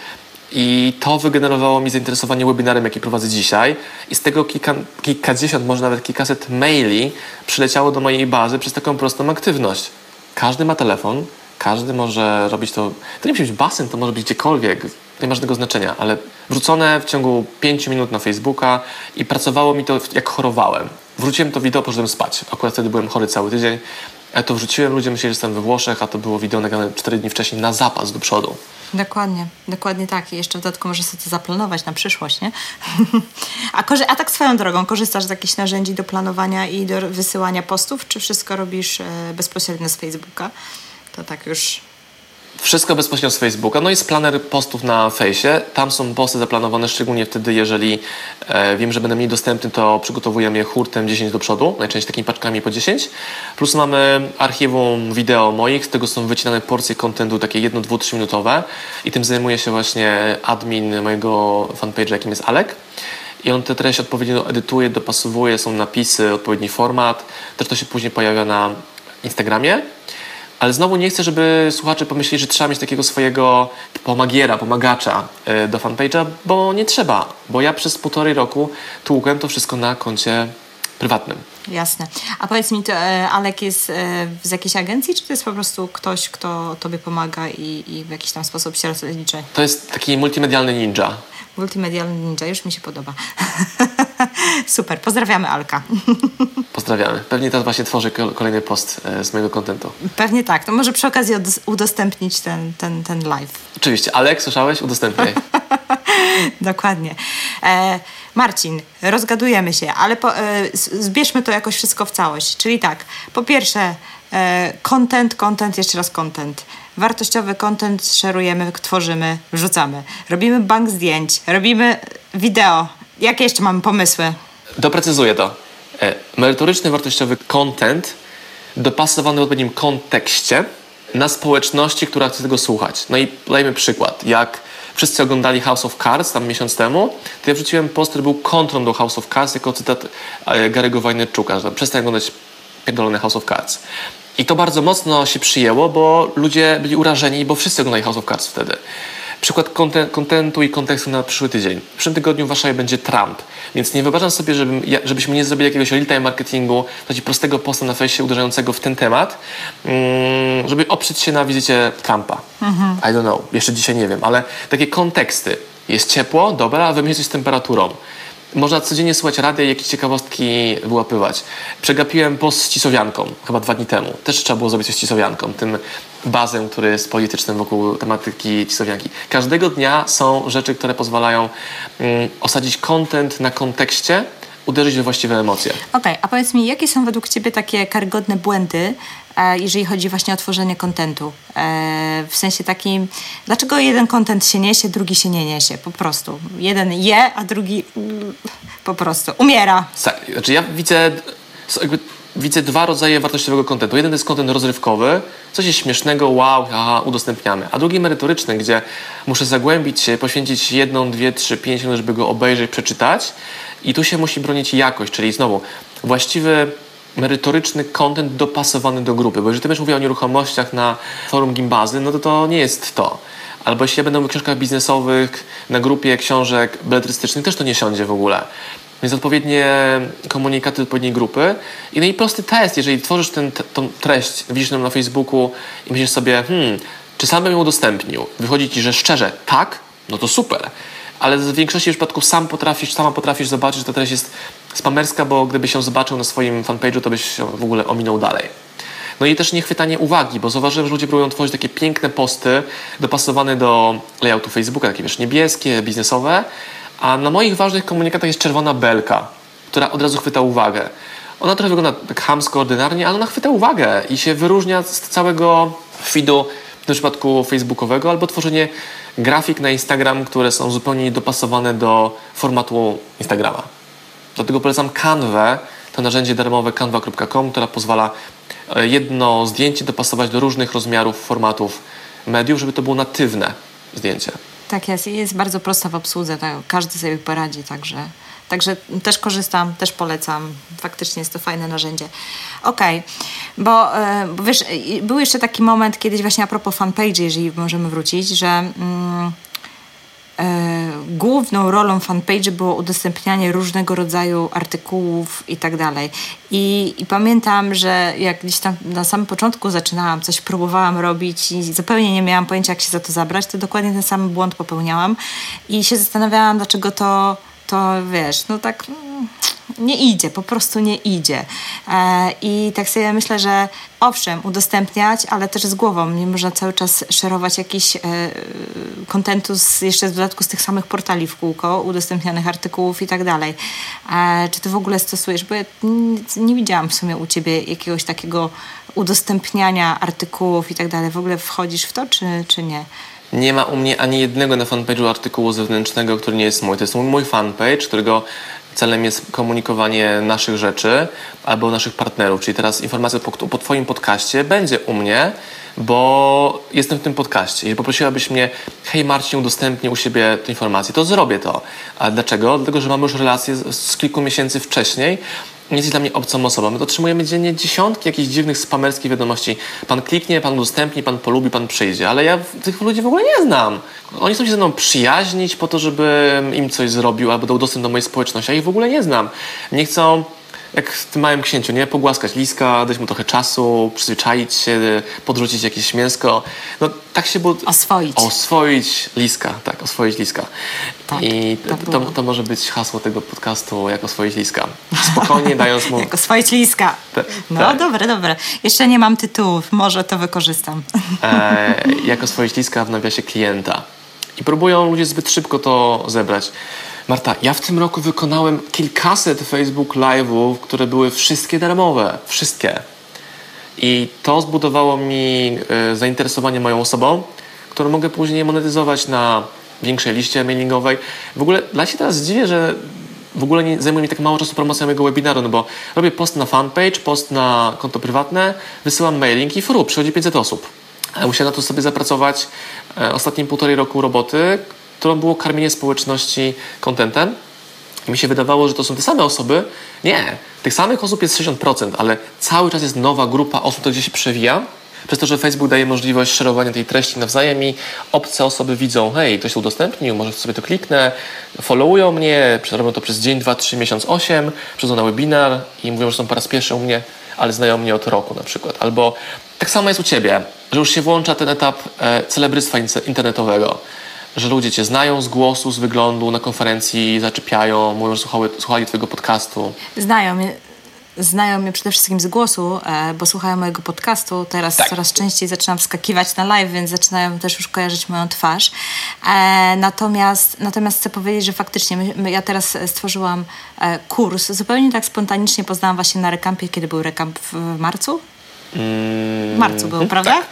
i to wygenerowało mi zainteresowanie webinarem, jaki prowadzę dzisiaj. I z tego kilka, kilkadziesiąt, może nawet kilkaset maili przyleciało do mojej bazy przez taką prostą aktywność. Każdy ma telefon, każdy może robić to. To nie musi być basen, to może być gdziekolwiek. Nie ma żadnego znaczenia, ale wrzucone w ciągu pięciu minut na Facebooka i pracowało mi to jak chorowałem. Wróciłem to wideo, poszedłem spać. Akurat wtedy byłem chory cały tydzień. Ja to wrzuciłem, ludzie myśleli, że jestem we Włoszech, a to było wideo nagrane 4 dni wcześniej na zapas do przodu. Dokładnie, dokładnie tak. I jeszcze w dodatku możesz sobie to zaplanować na przyszłość, nie? *laughs* a, a tak swoją drogą, korzystasz z jakichś narzędzi do planowania i do wysyłania postów, czy wszystko robisz e, bezpośrednio z Facebooka? To tak już... Wszystko bezpośrednio z Facebooka. No jest planer postów na fejsie. Tam są posty zaplanowane, szczególnie wtedy, jeżeli e, wiem, że będę mniej dostępny, to przygotowujemy je hurtem 10 do przodu, najczęściej takimi paczkami po 10. Plus mamy archiwum wideo moich, z tego są wycinane porcje kontentu, takie 1, 2, 3 minutowe i tym zajmuje się właśnie admin mojego fanpage'a, jakim jest Alek. I on te treści odpowiednio edytuje, dopasowuje, są napisy, odpowiedni format. Też to się później pojawia na Instagramie. Ale znowu nie chcę, żeby słuchacze pomyśleli, że trzeba mieć takiego swojego pomagiera, pomagacza y, do fanpage'a, bo nie trzeba. Bo ja przez półtorej roku tłukłem to wszystko na koncie prywatnym. Jasne. A powiedz mi, to e, Alek jest e, z jakiejś agencji, czy to jest po prostu ktoś, kto tobie pomaga i, i w jakiś tam sposób się rozliczy? To jest taki multimedialny ninja. Multimedialny ninja, już mi się podoba. *laughs* *laughs* Super, pozdrawiamy Alka. *laughs* Pozdrawiamy. Pewnie teraz właśnie tworzę kolejny post e, z mojego kontentu. Pewnie tak. To może przy okazji udostępnić ten, ten, ten live. Oczywiście. Alek, słyszałeś? Udostępniaj. *laughs* Dokładnie. E, Marcin, rozgadujemy się, ale po, e, zbierzmy to jakoś wszystko w całość. Czyli tak, po pierwsze, e, content, content, jeszcze raz content. Wartościowy content szerujemy, tworzymy, wrzucamy. Robimy bank zdjęć, robimy wideo. Jakie jeszcze mamy pomysły? Doprecyzuję to. E, merytoryczny, wartościowy content dopasowany w odpowiednim kontekście na społeczności, która chce tego słuchać. No i dajmy przykład. Jak wszyscy oglądali House of Cards tam miesiąc temu, to ja wrzuciłem post, który był kontrą do House of Cards jako cytat e, Gary'ego Wajnerczuka, że przestań oglądać pierdolony House of Cards. I to bardzo mocno się przyjęło, bo ludzie byli urażeni, bo wszyscy oglądali House of Cards wtedy. Przykład kontentu i kontekstu na przyszły tydzień. W przyszłym tygodniu w Warszawie będzie Trump, więc nie wyobrażam sobie, żebym, żebyśmy nie zrobili jakiegoś real-time marketingu, takiego prostego posta na fejsie uderzającego w ten temat, mm, żeby oprzeć się na wizycie Trumpa. Mhm. I don't know, jeszcze dzisiaj nie wiem, ale takie konteksty. Jest ciepło, dobra, a wy coś z temperaturą. Można codziennie słuchać rady i jakieś ciekawostki wyłapywać. Przegapiłem post z Cisowianką chyba dwa dni temu. Też trzeba było zrobić coś z Cisowianką, tym bazem, który jest politycznym wokół tematyki Cisowianki. Każdego dnia są rzeczy, które pozwalają um, osadzić content na kontekście, uderzyć we właściwe emocje. Okej, okay, a powiedz mi, jakie są według Ciebie takie karygodne błędy, jeżeli chodzi właśnie o tworzenie kontentu? E, w sensie takim, dlaczego jeden kontent się niesie, drugi się nie niesie? Po prostu. Jeden je, a drugi po prostu umiera. Znaczy ja widzę widzę dwa rodzaje wartościowego kontentu. Jeden to jest kontent rozrywkowy, coś jest śmiesznego, wow, aha, udostępniamy. A drugi merytoryczny, gdzie muszę zagłębić się, poświęcić jedną, dwie, trzy, pięć minut, żeby go obejrzeć, przeczytać. I tu się musi bronić jakość, czyli znowu właściwy merytoryczny content dopasowany do grupy. Bo jeżeli ty będziesz mówił o nieruchomościach na forum Gimbazy, no to to nie jest to. Albo jeśli ja będę mówił o książkach biznesowych na grupie książek beletrystycznych, też to nie siądzie w ogóle. Więc odpowiednie komunikaty odpowiedniej grupy. I no i prosty test, jeżeli tworzysz tą treść, widzisz ją na Facebooku i myślisz sobie, hmm, czy sam bym ją udostępnił? Wychodzi ci, że szczerze, tak, no to super. Ale w większości przypadków sam potrafisz, sama potrafisz zobaczyć, że ta treść jest spamerska, bo gdybyś ją zobaczył na swoim fanpage'u, to byś się w ogóle ominął dalej. No i też niechwytanie uwagi, bo zauważyłem, że ludzie próbują tworzyć takie piękne posty dopasowane do layoutu Facebooka, takie wiesz, niebieskie, biznesowe, a na moich ważnych komunikatach jest czerwona belka, która od razu chwyta uwagę. Ona trochę wygląda tak chamsko, ordynarnie, ale ona chwyta uwagę i się wyróżnia z całego feedu, w tym przypadku facebookowego, albo tworzenie grafik na Instagram, które są zupełnie dopasowane do formatu Instagrama. Dlatego polecam Canwę, to narzędzie darmowe canva.com, które pozwala e, jedno zdjęcie dopasować do różnych rozmiarów, formatów mediów, żeby to było natywne zdjęcie. Tak jest, jest bardzo prosta w obsłudze, tak, każdy sobie poradzi, także, także też korzystam, też polecam. Faktycznie jest to fajne narzędzie. Okej, okay. bo, e, bo wiesz, był jeszcze taki moment kiedyś właśnie a propos fanpage, jeżeli możemy wrócić, że... Mm, E, główną rolą fanpage było udostępnianie różnego rodzaju artykułów i tak dalej. I, I pamiętam, że jak gdzieś tam na samym początku zaczynałam, coś próbowałam robić i zupełnie nie miałam pojęcia, jak się za to zabrać, to dokładnie ten sam błąd popełniałam i się zastanawiałam, dlaczego to, to wiesz, no tak nie idzie, po prostu nie idzie. E, I tak sobie myślę, że owszem, udostępniać, ale też z głową. Nie można cały czas szerować jakiś e, kontentu jeszcze w dodatku z tych samych portali w kółko, udostępnianych artykułów i tak dalej. E, czy ty w ogóle stosujesz? Bo ja nie, nie widziałam w sumie u ciebie jakiegoś takiego udostępniania artykułów i tak dalej. W ogóle wchodzisz w to, czy, czy nie? Nie ma u mnie ani jednego na fanpage'u artykułu zewnętrznego, który nie jest mój. To jest mój fanpage, którego celem jest komunikowanie naszych rzeczy albo naszych partnerów. Czyli teraz informacja po, po Twoim podcaście będzie u mnie, bo jestem w tym podcaście. Jeżeli poprosiłabyś mnie, hej Marcin, udostępnij u siebie tę informację, to zrobię to. A dlaczego? Dlatego, że mamy już relację z, z kilku miesięcy wcześniej nie jesteś dla mnie obcą osobą. My otrzymujemy dziennie dziesiątki jakichś dziwnych spamerskich wiadomości. Pan kliknie, pan udostępni, pan polubi, pan przyjdzie. Ale ja tych ludzi w ogóle nie znam. Oni chcą się ze mną przyjaźnić po to, żebym im coś zrobił albo dał dostęp do mojej społeczności. Ja ich w ogóle nie znam. Nie chcą jak w tym małym księciu, nie? Pogłaskać liska, dać mu trochę czasu, przyzwyczaić się, podrzucić jakieś mięsko. No tak się było... Oswoić. Oswoić liska, tak, oswoić liska. Tak, I to, to, może być hasło tego podcastu, jak oswoić liska. Spokojnie dając mu... *laughs* jak oswoić liska. Te, no tak. dobre, dobre. Jeszcze nie mam tytułów, może to wykorzystam. E, jak oswoić liska w nawiasie klienta. I próbują ludzie zbyt szybko to zebrać. Marta, ja w tym roku wykonałem kilkaset Facebook Live'ów, które były wszystkie darmowe. Wszystkie. I to zbudowało mi y, zainteresowanie moją osobą, którą mogę później monetyzować na większej liście mailingowej. W ogóle dla się teraz dziwię, że w ogóle nie zajmuje mi tak mało czasu promocja mojego webinaru, no bo robię post na fanpage, post na konto prywatne, wysyłam mailing i fru, przychodzi 500 osób. Musiałem na to sobie zapracować e, ostatnim półtorej roku roboty, którą było karmienie społeczności kontentem. Mi się wydawało, że to są te same osoby. Nie, tych samych osób jest 60%, ale cały czas jest nowa grupa osób, która gdzieś się przewija. Przez to, że Facebook daje możliwość szerowania tej treści nawzajem i obce osoby widzą, hej, ktoś to udostępnił, może sobie to kliknę, followują mnie, robią to przez dzień, dwa, trzy, miesiąc, osiem, przychodzą na webinar i mówią, że są po raz pierwszy u mnie, ale znają mnie od roku na przykład. Albo tak samo jest u Ciebie, że już się włącza ten etap e, celebrystwa internetowego że ludzie cię znają z głosu, z wyglądu, na konferencji zaczepiają, mówią, że słuchali, słuchali twojego podcastu. Znają mnie. Znają mnie przede wszystkim z głosu, e, bo słuchają mojego podcastu. Teraz tak. coraz częściej zaczynam wskakiwać na live, więc zaczynają też już kojarzyć moją twarz. E, natomiast, natomiast chcę powiedzieć, że faktycznie my, my, ja teraz stworzyłam e, kurs. Zupełnie tak spontanicznie poznałam właśnie na rekampie, kiedy był rekamp w marcu. Mm, w marcu był, prawda? Tak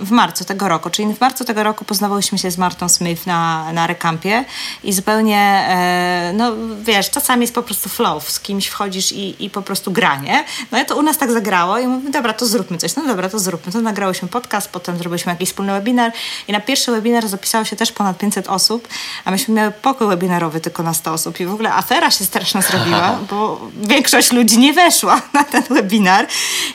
w marcu tego roku, czyli w marcu tego roku poznawałyśmy się z Martą Smith na, na rekampie i zupełnie, e, no wiesz, czasami jest po prostu flow, z kimś wchodzisz i, i po prostu granie. No i to u nas tak zagrało i mówimy, dobra, to zróbmy coś. No dobra, to zróbmy. To nagrałyśmy podcast, potem zrobiliśmy jakiś wspólny webinar i na pierwszy webinar zapisało się też ponad 500 osób, a myśmy miały pokój webinarowy tylko na 100 osób i w ogóle afera się straszna zrobiła, *laughs* bo większość ludzi nie weszła *laughs* na ten webinar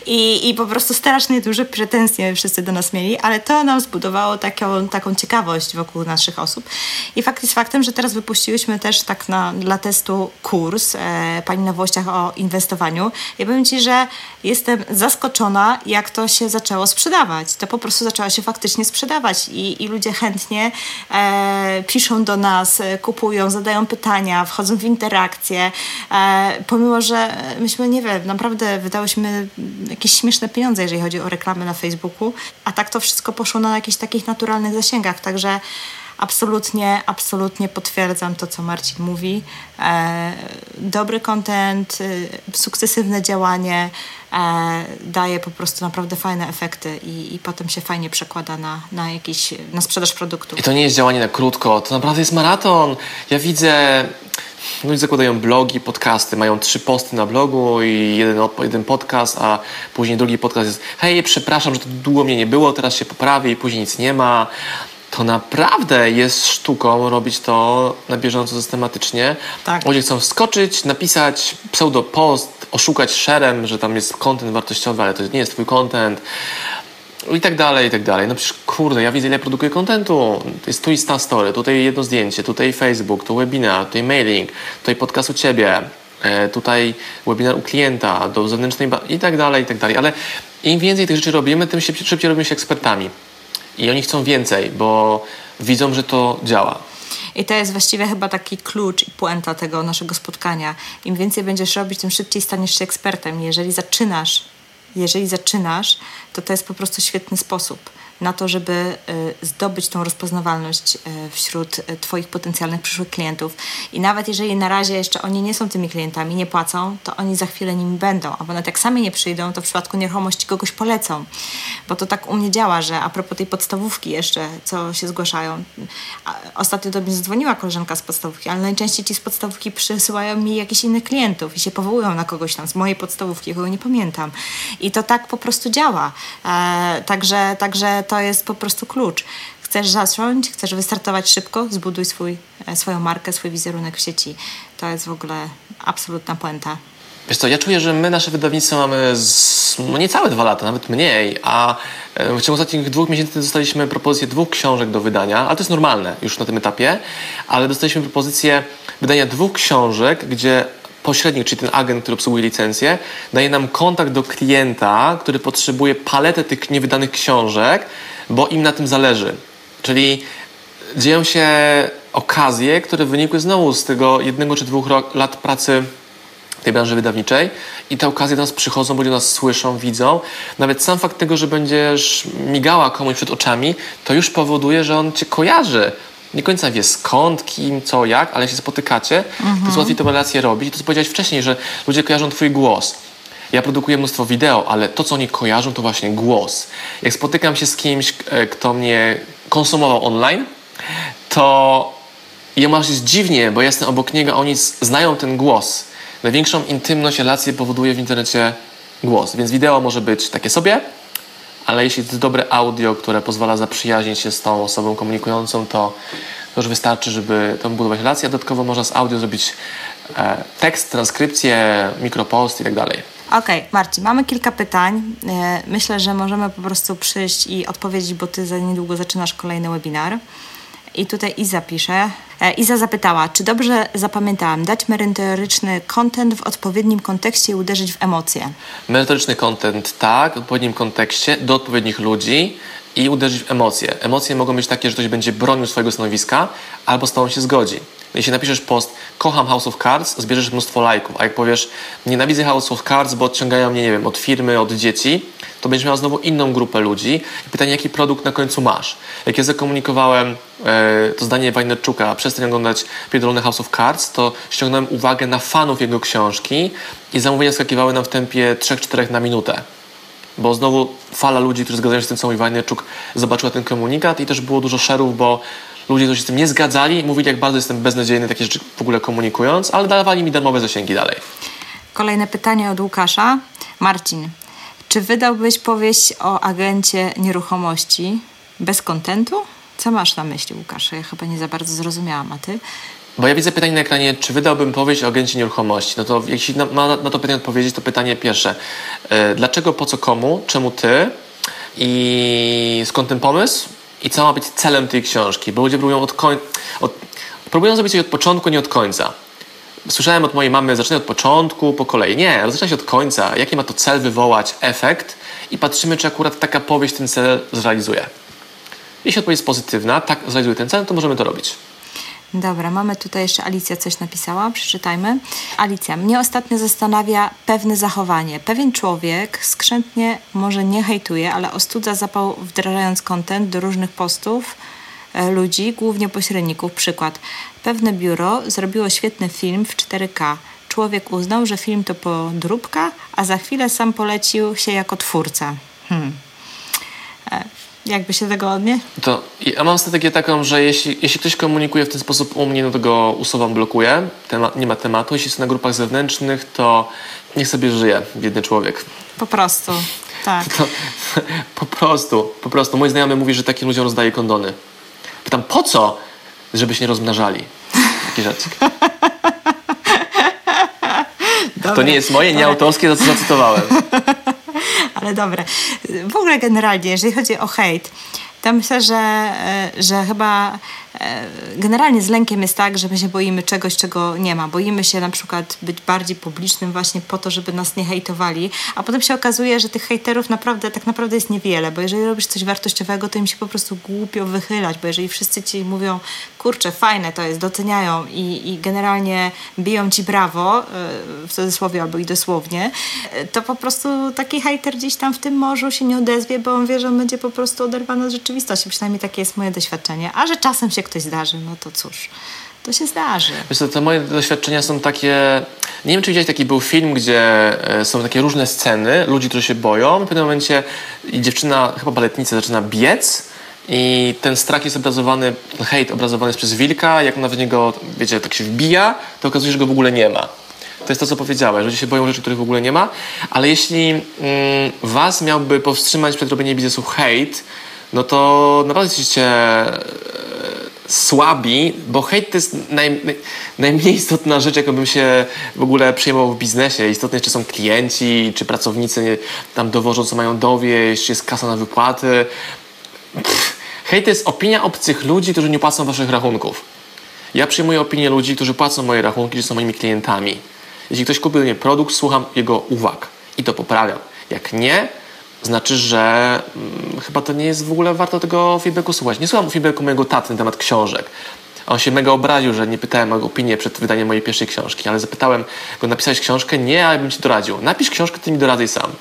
i, i po prostu strasznie duże pretensje wszyscy do nas mieli ale to nam zbudowało taką, taką ciekawość wokół naszych osób. I fakt jest faktem, że teraz wypuściłyśmy też tak na, dla testu kurs e, Pani na Włościach o inwestowaniu. Ja powiem Ci, że jestem zaskoczona, jak to się zaczęło sprzedawać. To po prostu zaczęło się faktycznie sprzedawać i, i ludzie chętnie e, piszą do nas, e, kupują, zadają pytania, wchodzą w interakcje. E, pomimo, że myśmy, nie wiem, naprawdę wydałyśmy jakieś śmieszne pieniądze, jeżeli chodzi o reklamy na Facebooku, a tak to wszystko poszło na jakichś takich naturalnych zasięgach, także absolutnie, absolutnie potwierdzam to, co Marcin mówi. E, dobry content, e, sukcesywne działanie e, daje po prostu naprawdę fajne efekty i, i potem się fajnie przekłada na, na, jakiś, na sprzedaż produktu. I to nie jest działanie na krótko, to naprawdę jest maraton. Ja widzę Ludzie zakładają blogi, podcasty, mają trzy posty na blogu i jeden, jeden podcast, a później drugi podcast jest hej, przepraszam, że to długo mnie nie było, teraz się poprawię i później nic nie ma. To naprawdę jest sztuką robić to na bieżąco systematycznie. Tak. Ludzie chcą wskoczyć, napisać pseudo-post, oszukać szerem, że tam jest content wartościowy, ale to nie jest twój content i tak dalej, i tak dalej. No przecież kurde, ja widzę ile produkuję kontentu. Jest tu Insta Story, tutaj jedno zdjęcie, tutaj Facebook, tu webinar, tutaj mailing, tutaj podcast u Ciebie, e, tutaj webinar u klienta, do zewnętrznej i tak dalej, i tak dalej. Ale im więcej tych rzeczy robimy, tym szybciej robimy się ekspertami. I oni chcą więcej, bo widzą, że to działa. I to jest właściwie chyba taki klucz i puenta tego naszego spotkania. Im więcej będziesz robić, tym szybciej staniesz się ekspertem. Jeżeli zaczynasz jeżeli zaczynasz, to to jest po prostu świetny sposób na to, żeby y, zdobyć tą rozpoznawalność y, wśród y, Twoich potencjalnych przyszłych klientów. I nawet jeżeli na razie jeszcze oni nie są tymi klientami, nie płacą, to oni za chwilę nimi będą. A nawet jak sami nie przyjdą, to w przypadku nieruchomości kogoś polecą. Bo to tak u mnie działa, że a propos tej podstawówki jeszcze, co się zgłaszają. Ostatnio do mnie zadzwoniła koleżanka z podstawówki, ale najczęściej ci z podstawówki przysyłają mi jakichś innych klientów i się powołują na kogoś tam z mojej podstawówki, kogo nie pamiętam. I to tak po prostu działa. E, także, także to jest po prostu klucz. Chcesz zacząć, chcesz wystartować szybko, zbuduj swój, e, swoją markę, swój wizerunek w sieci. To jest w ogóle absolutna puenta. Wiesz co, ja czuję, że my nasze wydawnictwo mamy z, no niecałe dwa lata, nawet mniej, a e, w ciągu ostatnich dwóch miesięcy dostaliśmy propozycję dwóch książek do wydania, ale to jest normalne już na tym etapie, ale dostaliśmy propozycję wydania dwóch książek, gdzie pośrednik, czyli ten agent, który obsługuje licencję, daje nam kontakt do klienta, który potrzebuje paletę tych niewydanych książek, bo im na tym zależy. Czyli dzieją się okazje, które wynikły znowu z tego jednego czy dwóch lat pracy tej branży wydawniczej i te okazje do nas przychodzą, ludzie nas słyszą, widzą. Nawet sam fakt tego, że będziesz migała komuś przed oczami, to już powoduje, że on cię kojarzy. Nie końca wie skąd, kim, co, jak, ale się spotykacie, mhm. to jest łatwiej tę relację robić. To, co powiedziałeś wcześniej, że ludzie kojarzą twój głos. Ja produkuję mnóstwo wideo, ale to, co oni kojarzą, to właśnie głos. Jak spotykam się z kimś, e, kto mnie konsumował online, to ja mam się dziwnie, bo jestem obok niego, a oni znają ten głos. Największą intymność, relację powoduje w internecie głos. Więc wideo może być takie sobie, ale jeśli to jest dobre audio, które pozwala zaprzyjaźnić się z tą osobą komunikującą, to, to już wystarczy, żeby tam budować relację. Dodatkowo można z audio zrobić e, tekst, transkrypcję, mikropost i tak dalej. Okej, okay, Marcin, mamy kilka pytań. E, myślę, że możemy po prostu przyjść i odpowiedzieć, bo ty za niedługo zaczynasz kolejny webinar. I tutaj Iza pisze. E, Iza zapytała, czy dobrze zapamiętałam, dać merytoryczny content w odpowiednim kontekście i uderzyć w emocje? Merytoryczny content tak, w odpowiednim kontekście, do odpowiednich ludzi i uderzyć w emocje. Emocje mogą być takie, że ktoś będzie bronił swojego stanowiska albo z tobą się zgodzi. Jeśli napiszesz post kocham House of Cards, zbierzesz mnóstwo lajków, a jak powiesz nienawidzę House of Cards, bo odciągają mnie, nie wiem, od firmy, od dzieci, to będziesz miał znowu inną grupę ludzi. I pytanie, jaki produkt na końcu masz? Jak ja zakomunikowałem e, to zdanie Wajnerczuka, przestań oglądać Pierdolony House of Cards, to ściągnąłem uwagę na fanów jego książki i zamówienia skakiwały nam w tempie 3-4 na minutę bo znowu fala ludzi, którzy zgadzają się z tym, co mówi Wajnerczuk, zobaczyła ten komunikat i też było dużo szerów, bo ludzie, którzy się z tym nie zgadzali, mówili, jak bardzo jestem beznadziejny, takie rzeczy w ogóle komunikując, ale dawali mi darmowe zasięgi dalej. Kolejne pytanie od Łukasza. Marcin, czy wydałbyś powieść o agencie nieruchomości bez kontentu? Co masz na myśli, Łukasz? Ja chyba nie za bardzo zrozumiałam, a ty? Bo ja widzę pytanie na ekranie, czy wydałbym powieść o agencie nieruchomości? No to jeśli ma na, na to pytanie odpowiedzieć, to pytanie pierwsze. Yy, dlaczego, po co, komu? Czemu ty? I skąd ten pomysł? I co ma być celem tej książki? Bo ludzie próbują od końca... Próbują zrobić coś od początku, nie od końca. Słyszałem od mojej mamy, zaczynaj od początku, po kolei. Nie, zaczyna się od końca. Jaki ma to cel wywołać, efekt i patrzymy, czy akurat taka powieść ten cel zrealizuje. Jeśli odpowiedź jest pozytywna, tak zrealizuje ten cel, to możemy to robić. Dobra, mamy tutaj jeszcze Alicja coś napisała, przeczytajmy. Alicja, mnie ostatnio zastanawia pewne zachowanie. Pewien człowiek skrzętnie może nie hejtuje, ale ostudza zapał wdrażając kontent do różnych postów e, ludzi, głównie pośredników. Przykład. Pewne biuro zrobiło świetny film w 4K. Człowiek uznał, że film to podróbka, a za chwilę sam polecił się jako twórca. Hmm. E, jakby się tego odnie? To ja mam strategię taką, że jeśli, jeśli ktoś komunikuje w ten sposób u mnie, no to go usuwam, blokuję. Tema, nie ma tematu. Jeśli jest na grupach zewnętrznych, to niech sobie żyje biedny człowiek. Po prostu, tak. *laughs* To, po prostu, po prostu. Mój znajomy mówi, że takim ludziom rozdaje kondony. Pytam, po co? Żeby się nie rozmnażali. Takie rzeczy. *laughs* to nie jest moje, nie autorskie, to co zacytowałem. *laughs* ale dobre. W ogóle generalnie, jeżeli chodzi o hejt, to myślę, że, e, że chyba E, generalnie z lękiem jest tak, że my się boimy czegoś, czego nie ma. Boimy się na przykład być bardziej publicznym właśnie po to, żeby nas nie hejtowali, a potem się okazuje, że tych hejterów naprawdę, tak naprawdę jest niewiele, bo jeżeli robisz coś wartościowego, to im się po prostu głupio wychylać, bo jeżeli wszyscy ci mówią, kurczę, fajne to jest, doceniają i, i generalnie biją ci brawo, e, w cudzysłowie albo i dosłownie, to po prostu taki hejter gdzieś tam w tym morzu się nie odezwie, bo on wie, że on będzie po prostu oderwany od rzeczywistości. Przynajmniej takie jest moje doświadczenie. A że czasem się ktoś zdarzy, no to cóż, to się zdarzy. Wiesz co, te moje doświadczenia są takie... Nie wiem, czy widziałeś taki był film, gdzie e, są takie różne sceny, ludzi, którzy się boją. W pewnym momencie dziewczyna, chyba baletnica, zaczyna biec i ten strach jest obrazowany, hejt obrazowany jest przez wilka. Jak ona w niego, wiecie, tak się wbija, to okazuje się, że go w ogóle nie ma. To jest to, co powiedziałeś. Ludzie się boją rzeczy, których w ogóle nie ma. Ale jeśli mm, was miałby powstrzymać przed robieniem biznesu hejt, no to naprawdę jesteście słabi, bo hejt to jest naj, naj, najmniej istotna rzecz, jaką bym się w ogóle przejmował w biznesie. Istotne czy są klienci, czy pracownicy tam dowożą, co mają dowieść, czy jest kasa na wypłaty. Hejt to jest opinia obcych ludzi, którzy nie płacą waszych rachunków. Ja przyjmuję opinię ludzi, którzy płacą moje rachunki, że są moimi klientami. Jeśli ktoś kupił mnie produkt, słucham jego uwag i to poprawiam. Jak nie, znaczy, że hmm, chyba to nie jest w ogóle warto tego feedbacku słuchać. Nie słucham feedbacku mojego taty na temat książek. On się mega obraził, że nie pytałem o opinię przed wydaniem mojej pierwszej książki, ale zapytałem go, napisałeś książkę? Nie, ale bym ci doradził. Napisz książkę, ty mi doradzaj sam.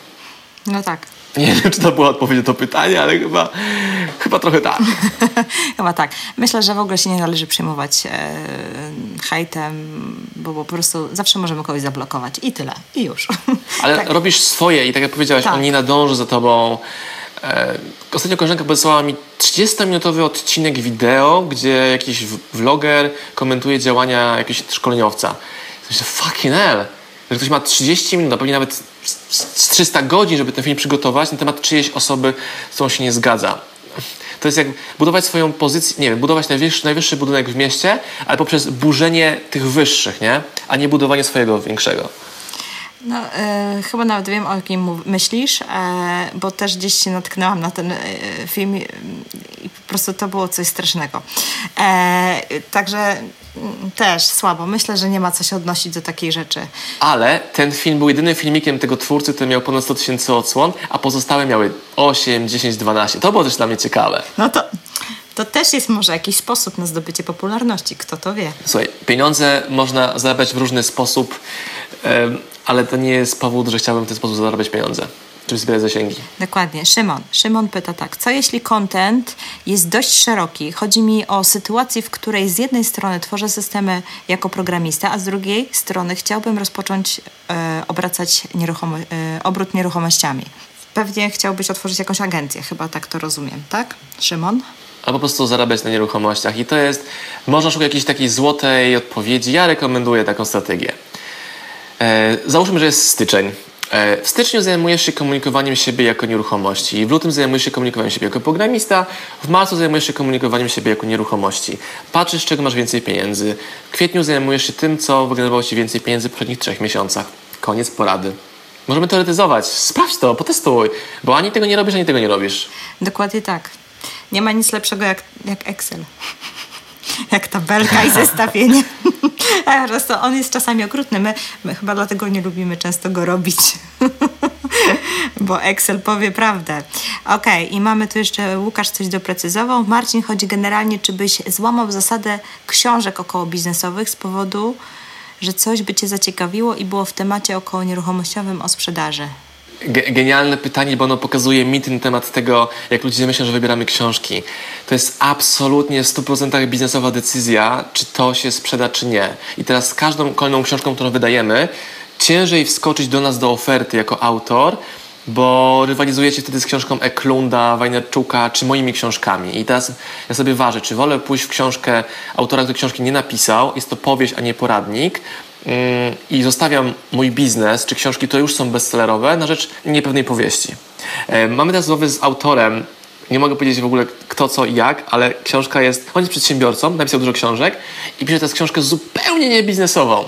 No tak. Nie wiem, czy to była odpowiedź na to pytanie, ale chyba, chyba trochę tak. *laughs* chyba tak. Myślę, że w ogóle się nie należy przejmować e, hejtem, bo, po prostu zawsze możemy kogoś zablokować i tyle. I już. *laughs* Ale tak. robisz swoje i tak jak powiedziałaś, tak. on nie nadąży za tobą. E, ostatnio koleżanka podesłała mi 30-minutowy odcinek wideo, gdzie jakiś vloger komentuje działania jakiegoś szkoleniowca. Myślę, fucking hell, że ktoś ma 30 minut, a pewnie nawet z 300 godzin, żeby ten film przygotować na temat czyjejś osoby, z którą się nie zgadza. To jest jak budować swoją pozycję, nie wiem, budować najwyższy, najwyższy budynek w mieście, ale poprzez burzenie tych wyższych, nie? A nie budowanie swojego większego. No, e, chyba nawet wiem, o kim myślisz, e, bo też gdzieś się natknęłam na ten e, film i po prostu to było coś strasznego. E, także też słabo. Myślę, że nie ma co się odnosić do takiej rzeczy. Ale ten film był jedynym filmikiem tego twórcy, który miał ponad 100 tysięcy odsłon, a pozostałe miały 8, 10, 12. To było też dla mnie ciekawe. No to... To też jest może jakiś sposób na zdobycie popularności, kto to wie. Słuchaj, pieniądze można zarabiać w różny sposób, ale to nie jest powód, że chciałbym w ten sposób zarabiać pieniądze czy zbierać zasięgi. Dokładnie. Szymon. Szymon pyta tak. Co jeśli content jest dość szeroki? Chodzi mi o sytuację, w której z jednej strony tworzę systemy jako programista, a z drugiej strony chciałbym rozpocząć e, obracać nieruchomo, e, obrót nieruchomościami. Pewnie chciałbyś otworzyć jakąś agencję, chyba tak to rozumiem, tak? Szymon? albo po prostu zarabiać na nieruchomościach. I to jest, można szukać jakiejś takiej złotej odpowiedzi. Ja rekomenduję taką strategię. E, załóżmy, że jest styczeń. E, w styczniu zajmujesz się komunikowaniem siebie jako nieruchomości, w lutym zajmujesz się komunikowaniem siebie jako programista, w marcu zajmujesz się komunikowaniem siebie jako nieruchomości. Patrzysz, czego masz więcej pieniędzy. W kwietniu zajmujesz się tym, co wygenerowało ci więcej pieniędzy w poprzednich trzech miesiącach. Koniec porady. Możemy teoretyzować. Sprawdź to, potestuj, bo ani tego nie robisz, ani tego nie robisz. Dokładnie tak. Nie ma nic lepszego jak, jak Excel. Jak tabelka i zestawienie. *laughs* Prostu on jest czasami okrutny. My, my chyba dlatego nie lubimy często go robić. *laughs* Bo Excel powie prawdę. Ok, i mamy tu jeszcze Łukasz coś doprecyzował. Marcin, chodzi generalnie, czy byś złamał zasadę książek około biznesowych z powodu, że coś by Cię zaciekawiło i było w temacie około nieruchomościowym o sprzedaży genialne pytanie, bo ono pokazuje mit na temat tego, jak ludzie myślą, że wybieramy książki. To jest absolutnie w 100% biznesowa decyzja, czy to się sprzeda, czy nie. I teraz z każdą kolejną książką, którą wydajemy, ciężej wskoczyć do nas do oferty jako autor, bo rywalizujecie wtedy z książką Eklunda, Wajnerczuka, czy moimi książkami. I teraz ja sobie ważę, czy wolę pójść w książkę autora, który książki nie napisał, jest to powieść, a nie poradnik, i zostawiam mój biznes, czy książki, które już są bestsellerowe, na rzecz niepewnej powieści. E, mamy teraz rozmowę z autorem, nie mogę powiedzieć w ogóle kto, co i jak, ale książka jest, on jest przedsiębiorcą, napisał dużo książek i pisze teraz książkę zupełnie niebiznesową.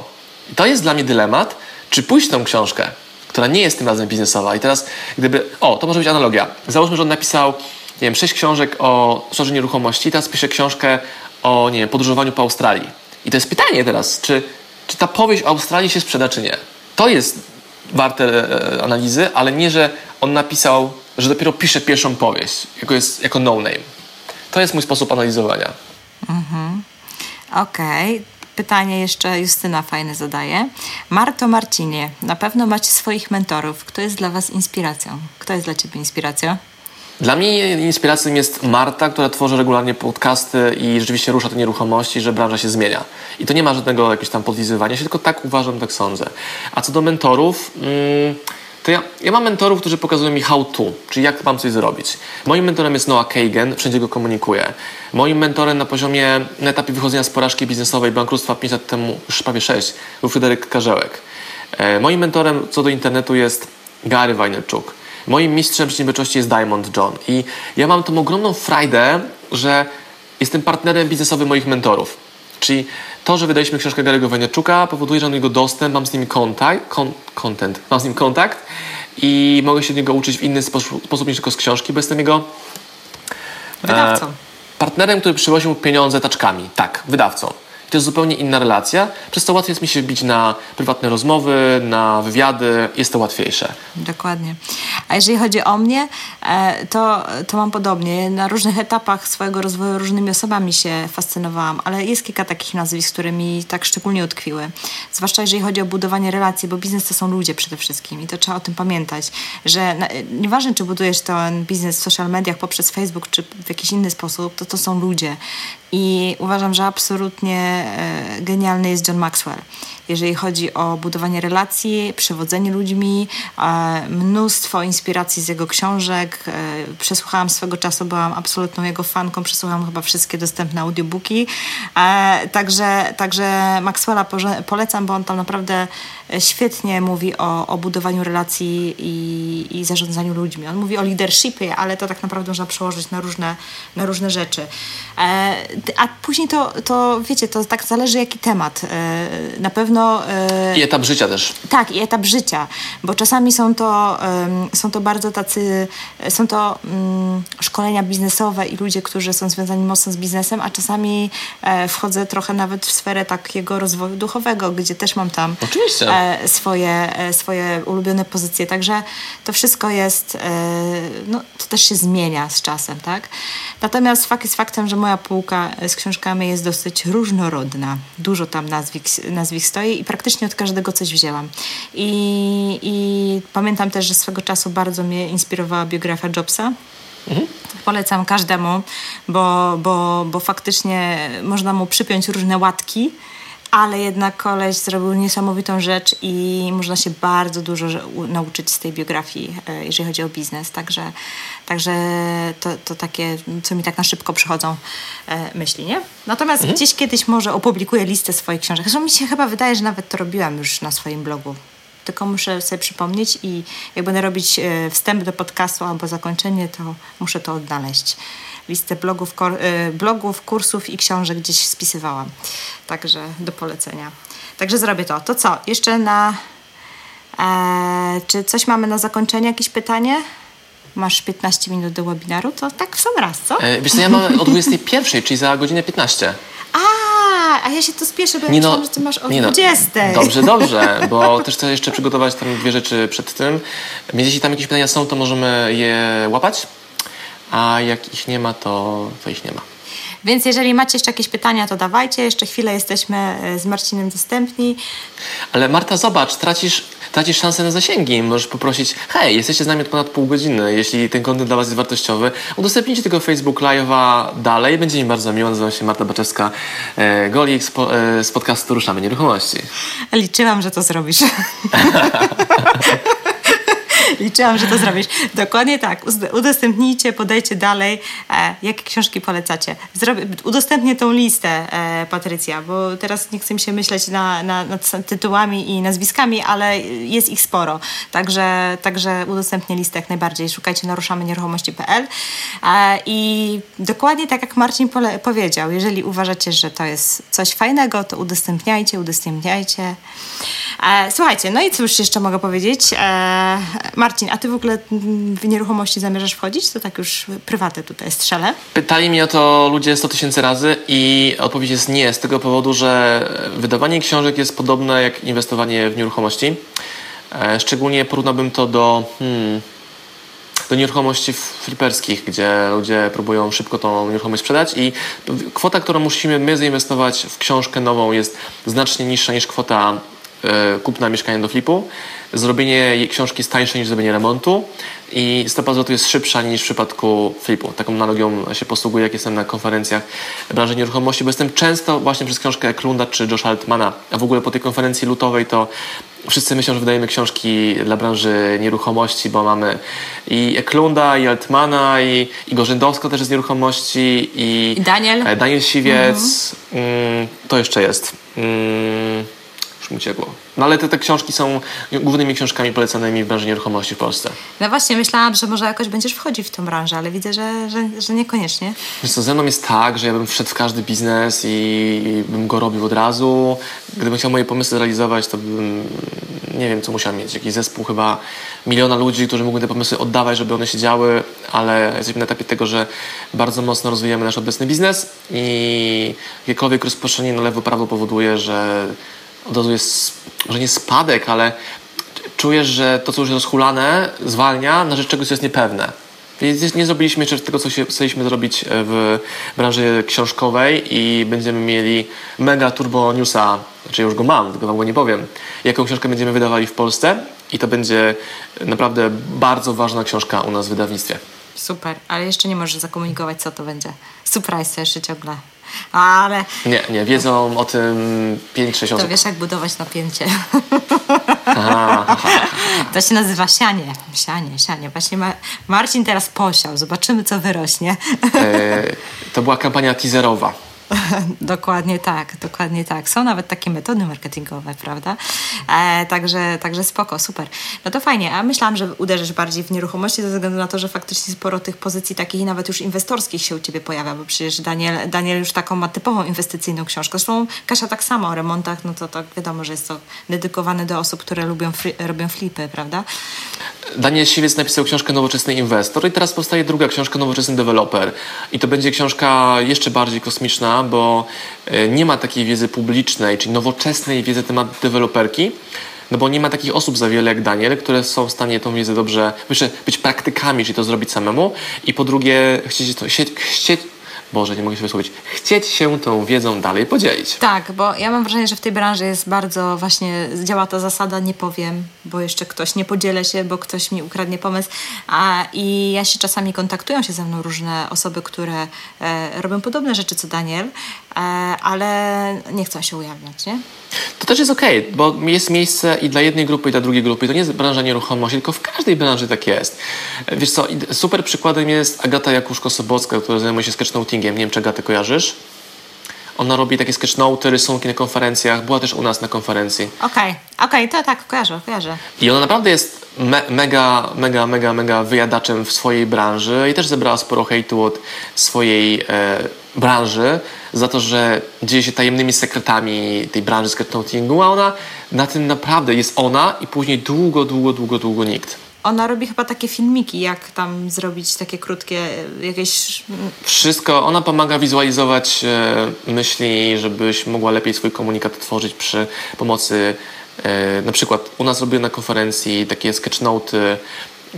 I to jest dla mnie dylemat, czy pójść tą książkę, która nie jest tym razem biznesowa. I teraz gdyby, o, to może być analogia. Załóżmy, że on napisał, nie wiem, sześć książek o sprzedaży nieruchomości, teraz pisze książkę o, nie wiem, podróżowaniu po Australii. I to jest pytanie teraz, czy czy ta powieść o Australii się sprzeda, czy nie. To jest warte e, analizy, ale nie, że on napisał, że dopiero pisze pierwszą powieść, jako, jest, jako no-name. To jest mój sposób analizowania. Mhm. Okej. Okay. Pytanie jeszcze Justyna fajne zadaje. Marto Marcinie, na pewno macie swoich mentorów. Kto jest dla Was inspiracją? Kto jest dla Ciebie inspiracją? Dla mnie inspiracją jest Marta, która tworzy regularnie podcasty i rzeczywiście rusza te nieruchomości, że branża się zmienia. I to nie ma żadnego jakiegoś tam podlizywania się, tylko tak uważam, tak sądzę. A co do mentorów, mm, to ja, ja mam mentorów, którzy pokazują mi how to, czyli jak mam coś zrobić. Moim mentorem jest Noah Kagan, wszędzie go komunikuję. Moim mentorem na poziomie, na etapie wychodzenia z porażki biznesowej, bankructwa 5 lat temu, już prawie 6, był Fryderyk Karzełek. E, moim mentorem co do internetu jest Gary Vaynerchuk. Moim mistrzem przedsiębiorczości jest Diamond John. I ja mam tą ogromną frajdę, że jestem partnerem biznesowym moich mentorów. Czyli to, że wydaliśmy książkę Gary'ego Wojnarczuka powoduje, że mam do niego dostęp, mam z nim kontakt, kon, content, mam z nim kontakt i mogę się od niego uczyć w inny sposób, sposób niż tylko z książki, bo jestem jego Wydawcą. E, partnerem, który przywoził pieniądze taczkami. Tak, wydawcą. I to jest zupełnie inna relacja, przez to łatwiej jest mi się wbić na prywatne rozmowy, na wywiady, jest to łatwiejsze. Dokładnie. A jeżeli chodzi o mnie, e, to, to mam podobnie. Na różnych etapach swojego rozwoju różnymi osobami się fascynowałam, ale jest kilka takich nazwisk, które mi tak szczególnie utkwiły. Zwłaszcza jeżeli chodzi o budowanie relacji, bo biznes to są ludzie przede wszystkim i to trzeba o tym pamiętać, że na, nieważne, czy budujesz ten biznes w social mediach poprzez Facebook, czy w jakiś inny sposób, to to są ludzie. I uważam, że absolutnie genialny jest John Maxwell. Jeżeli chodzi o budowanie relacji, przewodzenie ludźmi, e, mnóstwo inspiracji z jego książek. E, przesłuchałam swego czasu, byłam absolutną jego fanką, przesłuchałam chyba wszystkie dostępne audiobooki. Także, także Maxwella polecam, bo on tam naprawdę świetnie mówi o, o budowaniu relacji i, i zarządzaniu ludźmi. On mówi o leadershipie, ale to tak naprawdę można przełożyć na różne, na różne rzeczy. A później to, to, wiecie, to tak zależy jaki temat. E, na pewno... E, I etap życia też. Tak, i etap życia, bo czasami są to, są to bardzo tacy, są to um, szkolenia biznesowe i ludzie, którzy są związani mocno z biznesem, a czasami e, wchodzę trochę nawet w sferę takiego rozwoju duchowego, gdzie też mam tam Oczywiście. Swoje, swoje ulubione pozycje. Także to wszystko jest, no, to też się zmienia z czasem, tak? Natomiast fakt jest faktem, że moja półka z książkami jest dosyć różnorodna. Dużo tam nazwisk, nazwisk stoi i praktycznie od każdego coś wzięłam. I, I pamiętam też, że swego czasu bardzo mnie inspirowała biografia Jobsa. Mhm. Polecam każdemu, bo, bo, bo faktycznie można mu przypiąć różne łatki ale jednak koleś zrobił niesamowitą rzecz i można się bardzo dużo nauczyć z tej biografii, e, jeżeli chodzi o biznes. Także, także to, to takie, co mi tak na szybko przychodzą e, myśli, nie? Natomiast mhm. gdzieś kiedyś może opublikuję listę swoich książek. Zresztą mi się chyba wydaje, że nawet to robiłam już na swoim blogu. Tylko muszę sobie przypomnieć i jak będę robić e, wstęp do podcastu albo zakończenie, to muszę to odnaleźć listę blogów, y, blogów, kursów i książek gdzieś spisywałam. Także do polecenia. Także zrobię to. To co? Jeszcze na... E, czy coś mamy na zakończenie? Jakieś pytanie? Masz 15 minut do webinaru? To tak w sam raz, co? E, wiesz co, ja mam o 21, czyli za godzinę 15. A, a ja się tu spieszę, bo ja myślałam, że ty masz o 20. No. Dobrze, dobrze, *laughs* bo też chcę jeszcze przygotować tam dwie rzeczy przed tym. Więc jeśli tam jakieś pytania są, to możemy je łapać a jak ich nie ma, to, to ich nie ma. Więc jeżeli macie jeszcze jakieś pytania, to dawajcie. Jeszcze chwilę jesteśmy e, z Marcinem dostępni. Ale Marta, zobacz, tracisz, tracisz szansę na zasięgi. Możesz poprosić, hej, jesteście z nami od ponad pół godziny. Jeśli ten kontent dla Was jest wartościowy, udostępnijcie tego Facebook Live'a dalej. Będzie mi bardzo miło. Nazywam się Marta Baczewska-Golik e, z podcastu Ruszamy Nieruchomości. Liczyłam, że to zrobisz. *laughs* Liczyłam, że to zrobisz. Dokładnie tak. Udostępnijcie, podajcie dalej, e, jakie książki polecacie. Zrobię, udostępnię tą listę, e, Patrycja, bo teraz nie chcę mi się myśleć na, na, nad tytułami i nazwiskami, ale jest ich sporo. Także, także udostępnię listę jak najbardziej. Szukajcie naruszamy nieruchomości.pl e, i dokładnie tak jak Marcin pole, powiedział, jeżeli uważacie, że to jest coś fajnego, to udostępniajcie, udostępniajcie. E, słuchajcie, no i cóż jeszcze mogę powiedzieć? E, Marcin, a ty w ogóle w nieruchomości zamierzasz wchodzić? To tak już prywatne tutaj strzelę. Pytali mnie o to ludzie 100 tysięcy razy i odpowiedź jest nie, z tego powodu, że wydawanie książek jest podobne jak inwestowanie w nieruchomości. E, szczególnie porównałbym to do... Hmm, do nieruchomości fliperskich, gdzie ludzie próbują szybko tą nieruchomość sprzedać i kwota, którą musimy my zainwestować w książkę nową jest znacznie niższa niż kwota e, kupna mieszkania do flipu zrobienie książki jest tańsze niż zrobienie remontu i stopa zwrotu jest szybsza niż w przypadku flipu. Taką analogią się posługuję, jak jestem na konferencjach branży nieruchomości, bo jestem często właśnie przez książkę Eklunda czy Josh Altmana, a w ogóle po tej konferencji lutowej to wszyscy myślą, że wydajemy książki dla branży nieruchomości, bo mamy i Eklunda, i Altmana, i, i Gorzędowska też z nieruchomości, i, I Daniel. Daniel Siwiec. Mhm. Mm, to jeszcze jest. Mm, już uciekło. No ale te, te książki są głównymi książkami polecanymi w branży nieruchomości w Polsce. No właśnie, myślałam, że może jakoś będziesz wchodzić w tą branżę, ale widzę, że, że, że niekoniecznie. Wiesz co, ze mną jest tak, że ja bym wszedł w każdy biznes i bym go robił od razu. Gdybym chciał moje pomysły zrealizować, to bym, nie wiem, co musiał mieć. Jakiś zespół chyba miliona ludzi, którzy mógłby te pomysły oddawać, żeby one się działy, ale jesteśmy na etapie tego, że bardzo mocno rozwijamy nasz obecny biznes i jakiekolwiek rozproszenie na lewo, prawo powoduje, że od razu jest, że nie spadek, ale czujesz, że to, co już jest rozhulane, zwalnia na rzecz czegoś, co jest niepewne. Więc nie zrobiliśmy jeszcze tego, co chcieliśmy zrobić w branży książkowej i będziemy mieli mega turbo newsa, znaczy już go mam, tylko wam go nie powiem, jaką książkę będziemy wydawali w Polsce i to będzie naprawdę bardzo ważna książka u nas w wydawnictwie. Super, ale jeszcze nie możesz zakomunikować, co to będzie. Surprise jeszcze ciągle. Ale... Nie, nie, wiedzą o tym 5-6 osób. To wiesz, jak budować napięcie. *laughs* To się nazywa sianie. Sianie, sianie. Właśnie Marcin teraz posiał. Zobaczymy, co wyrośnie. E, to była kampania teaserowa. *laughs* dokładnie tak, dokładnie tak. Są nawet takie metody marketingowe, prawda? E, także, także spoko, super. No to fajnie. A myślałam, że uderzysz bardziej w nieruchomości ze względu na to, że faktycznie sporo tych pozycji takich nawet już inwestorskich się u Ciebie pojawia, bo przecież Daniel, Daniel już taką ma typową inwestycyjną książkę. Zresztą Kasia tak samo o remontach, no to, to wiadomo, że jest to dedykowane do osób, które lubią fli, robią flipy, prawda? Daniel Siwiec napisał książkę Nowoczesny Inwestor i teraz powstaje druga książka Nowoczesny Deweloper. I to będzie książka jeszcze bardziej kosmiczna, bo e, nie ma takiej wiedzy publicznej, czyli nowoczesnej wiedzy na temat deweloperki, no bo nie ma takich osób za wiele jak Daniel, które są w stanie tą wiedzę dobrze, być praktykami, czyli to zrobić samemu. I po drugie chcieć, chcieć Boże, nie mogę się wysłowić, chcieć się tą wiedzą dalej podzielić. Tak, bo ja mam wrażenie, że w tej branży jest bardzo właśnie, działa ta zasada nie powiem, bo jeszcze ktoś nie podzielę się, bo ktoś mi ukradnie pomysł. A, I ja się czasami kontaktują się ze mną różne osoby, które e, robią podobne rzeczy co Daniel, e, ale nie chcą się ujawniać, nie? To też jest okej, okay, bo jest miejsce i dla jednej grupy, i dla drugiej grupy. To nie jest branża nieruchomości, tylko w każdej branży tak jest. Wiesz co, super przykładem jest Agata Jakuszko-Sobocka, która zajmuje się sketchnotingiem. Nie wiem, czy Agatę kojarzysz? Ona robi takie sketchnoty, rysunki na konferencjach. Była też u nas na konferencji. Okej, okay. okej, okay, to tak, kojarzę, kojarzę. I ona naprawdę jest me mega, mega, mega, mega wyjadaczem w swojej branży i też zebrała sporo hejtu od swojej e, branży za to, że dzieje się tajemnymi sekretami tej branży sketchnotingu, a ona na tym naprawdę jest ona i później długo, długo, długo, długo nikt. Ona robi chyba takie filmiki, jak tam zrobić takie krótkie jakieś... Wszystko. Ona pomaga wizualizować e, myśli, żebyś mogła lepiej swój komunikat tworzyć przy pomocy e, na przykład u nas robię na konferencji takie sketchnoty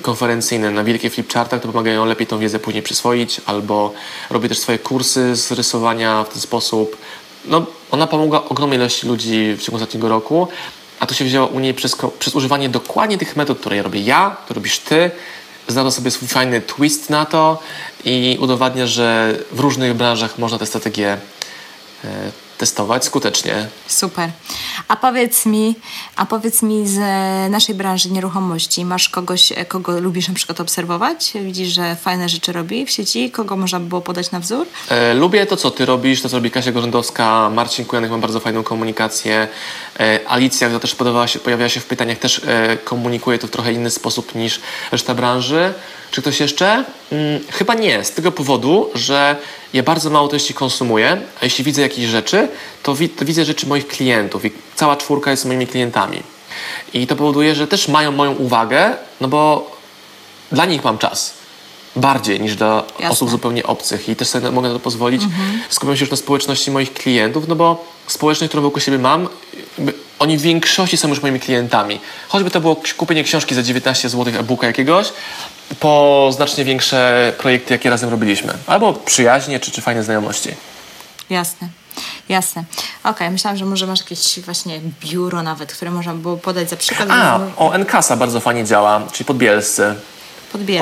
konferencyjne na wielkie flipchartach, to pomagają lepiej tą wiedzę później przyswoić, albo robię też swoje kursy z rysowania w ten sposób. No, ona pomogła ogromnej ilości ludzi w ciągu ostatniego roku, a to się wzięło u niej przez, przez używanie dokładnie tych metod, które ja robię ja, które robisz ty. Znalazła sobie swój fajny twist na to i udowadnia, że w różnych branżach można te strategie e, testować skutecznie. Super. A powiedz mi, a powiedz mi z naszej branży nieruchomości, masz kogoś, kogo lubisz na przykład obserwować? Widzisz, że fajne rzeczy robi w sieci? Kogo można by było podać na wzór? E, lubię to, co ty robisz, to co robi Kasia Gorzędowska, Marcin Kujanek ma bardzo fajną komunikację, e, Alicja, która też się, pojawia się w pytaniach, też e, komunikuje to w trochę inny sposób niż reszta branży. Czy ktoś jeszcze? Hmm, chyba nie, z tego powodu, że ja bardzo mało treści konsumuję, a jeśli widzę jakieś rzeczy, to, wi to widzę rzeczy moich klientów i cała czwórka jest moimi klientami. I to powoduje, że też mają moją uwagę, no bo dla nich mam czas. Bardziej niż dla Jasne. osób zupełnie obcych i też sobie mogę na to pozwolić. Mhm. Skupiam się już na społeczności moich klientów, no bo społeczność, którą wokół siebie mam, oni w większości są już moimi klientami. Choćby to było kupienie książki za 19 zł e-booka jakiegoś, po znacznie większe projekty, jakie razem robiliśmy. Albo przyjaźnie, czy, czy fajne znajomości. Jasne. Jasne. Okej, okay, myślałam, że może masz jakieś właśnie biuro nawet, które można było podać za przykład. A, o Nkasa bardzo fajnie działa, czyli podbielscy.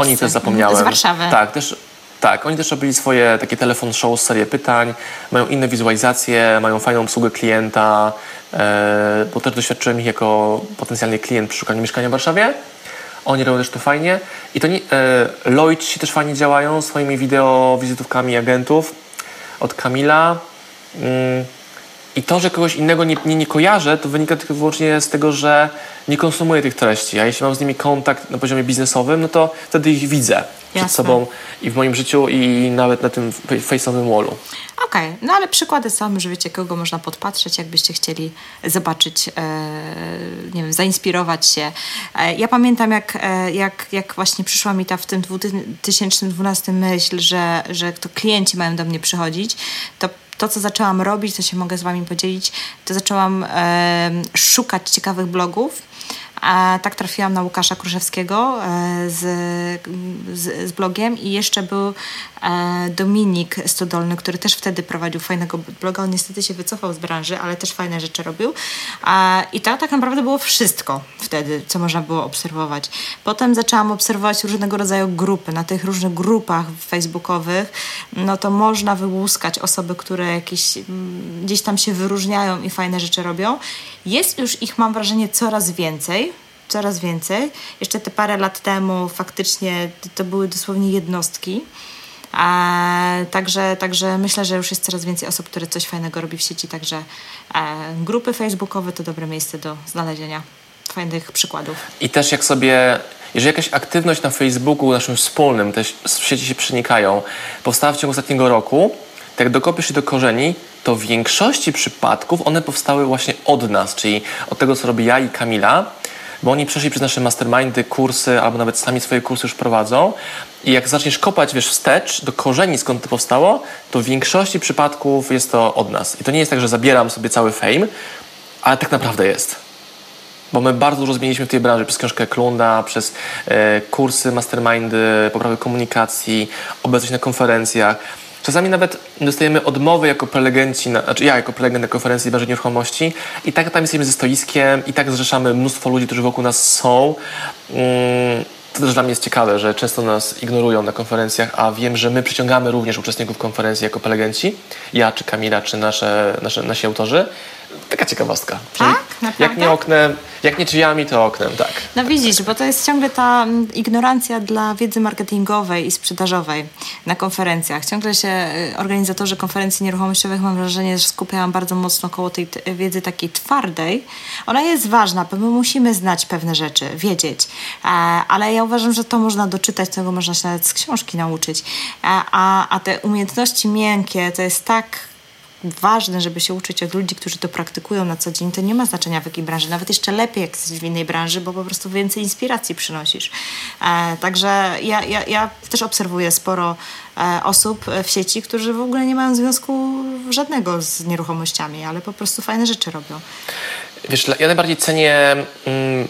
Oni też zapomniałem. Z Warszawy. Tak, też, tak, oni też robili swoje takie telefon show, serię pytań, mają inne wizualizacje, mają fajną obsługę klienta, e, bo też doświadczyłem ich jako potencjalny klient przy szukaniu mieszkania w Warszawie. Oni robią też to fajnie. I to nie, e, Lloyd też fajnie działają swoimi wideo wizytówkami agentów od Kamila. Mm, I to, że kogoś innego nie, nie, nie kojarzę, to wynika tylko wyłącznie z tego, że nie konsumuję tych treści. A jeśli mam z nimi kontakt na poziomie biznesowym, no to wtedy ich widzę przed Jasne. sobą i w moim życiu, i nawet na tym face'owym wallu. Okej, no ale przykłady są, że wiecie, kogo można podpatrzeć, jakbyście chcieli zobaczyć, e, nie wiem, zainspirować się. E, ja pamiętam, jak, e, jak, jak właśnie przyszła mi ta w tym 2012 myśl, że, że to klienci mają do mnie przychodzić, to to, co zaczęłam robić, co się mogę z Wami podzielić, to zaczęłam e, szukać ciekawych blogów. A tak trafiłam na Łukasza Kruszewskiego e, z, z, z blogiem i jeszcze był Dominik Stodolny, który też wtedy prowadził fajnego bloga. On niestety się wycofał z branży, ale też fajne rzeczy robił. I to tak naprawdę było wszystko wtedy, co można było obserwować. Potem zaczęłam obserwować różnego rodzaju grupy. Na tych różnych grupach facebookowych no to można wyłuskać osoby, które jakieś, mm, gdzieś tam się wyróżniają i fajne rzeczy robią. Jest już ich, mam wrażenie, coraz więcej coraz więcej. Jeszcze te parę lat temu faktycznie to były dosłownie jednostki. A, także, także myślę, że już jest coraz więcej osób, które coś fajnego robi w sieci, także e, grupy facebookowe to dobre miejsce do znalezienia fajnych przykładów. I też jak sobie, jeżeli jakaś aktywność na Facebooku naszym wspólnym, te sieci się przenikają, powstała w ciągu ostatniego roku, tak jak dokopiesz się do korzeni, to w większości przypadków one powstały właśnie od nas, czyli od tego, co robi ja i Kamila, bo oni przeszli przez nasze mastermindy, kursy, albo nawet sami swoje kursy już prowadzą. I jak zaczniesz kopać, wiesz, wstecz do korzeni, skąd to powstało, to w większości przypadków jest to od nas. I to nie jest tak, że zabieram sobie cały fame, ale tak naprawdę jest. Bo my bardzo dużo zmieniliśmy w tej branży przez książkę Klunda, przez e, kursy, mastermindy, poprawę komunikacji, obecność na konferencjach. Czasami nawet dostajemy odmowy jako prelegenci, na, znaczy ja jako prelegent na konferencji branży nieruchomości i tak tam jesteśmy ze stoiskiem i tak zrzeszamy mnóstwo ludzi, którzy wokół nas są. Mm, to też dla mnie jest ciekawe, że często nas ignorują na konferencjach, a wiem, że my przyciągamy również uczestników konferencji jako prelegenci. Ja, czy Kamila, czy nasze, nasze, nasi autorzy. Taka ciekawostka. Tak? Czyli jak nie oknem, jak nie drzwiami, to oknem, tak. No widzisz, bo to jest ciągle ta mm, ignorancja dla wiedzy marketingowej i sprzedażowej na konferencjach. Ciągle się y, organizatorzy konferencji nieruchomościowych, mam wrażenie, że skupiają bardzo mocno koło tej wiedzy takiej twardej. Ona jest ważna, bo my musimy znać pewne rzeczy, wiedzieć. E, ale ja uważam, że to można doczytać, tego można się nawet z książki nauczyć. E, a, a te umiejętności miękkie to jest tak ważne, żeby się uczyć od ludzi, którzy to praktykują na co dzień, to nie ma znaczenia w jakiej branży. Nawet jeszcze lepiej, jak jesteś w innej branży, bo po prostu więcej inspiracji przynosisz. E, także ja, ja, ja też obserwuję sporo e, osób w sieci, którzy w ogóle nie mają związku żadnego z nieruchomościami, ale po prostu fajne rzeczy robią. Wiesz, ja najbardziej cenię mm,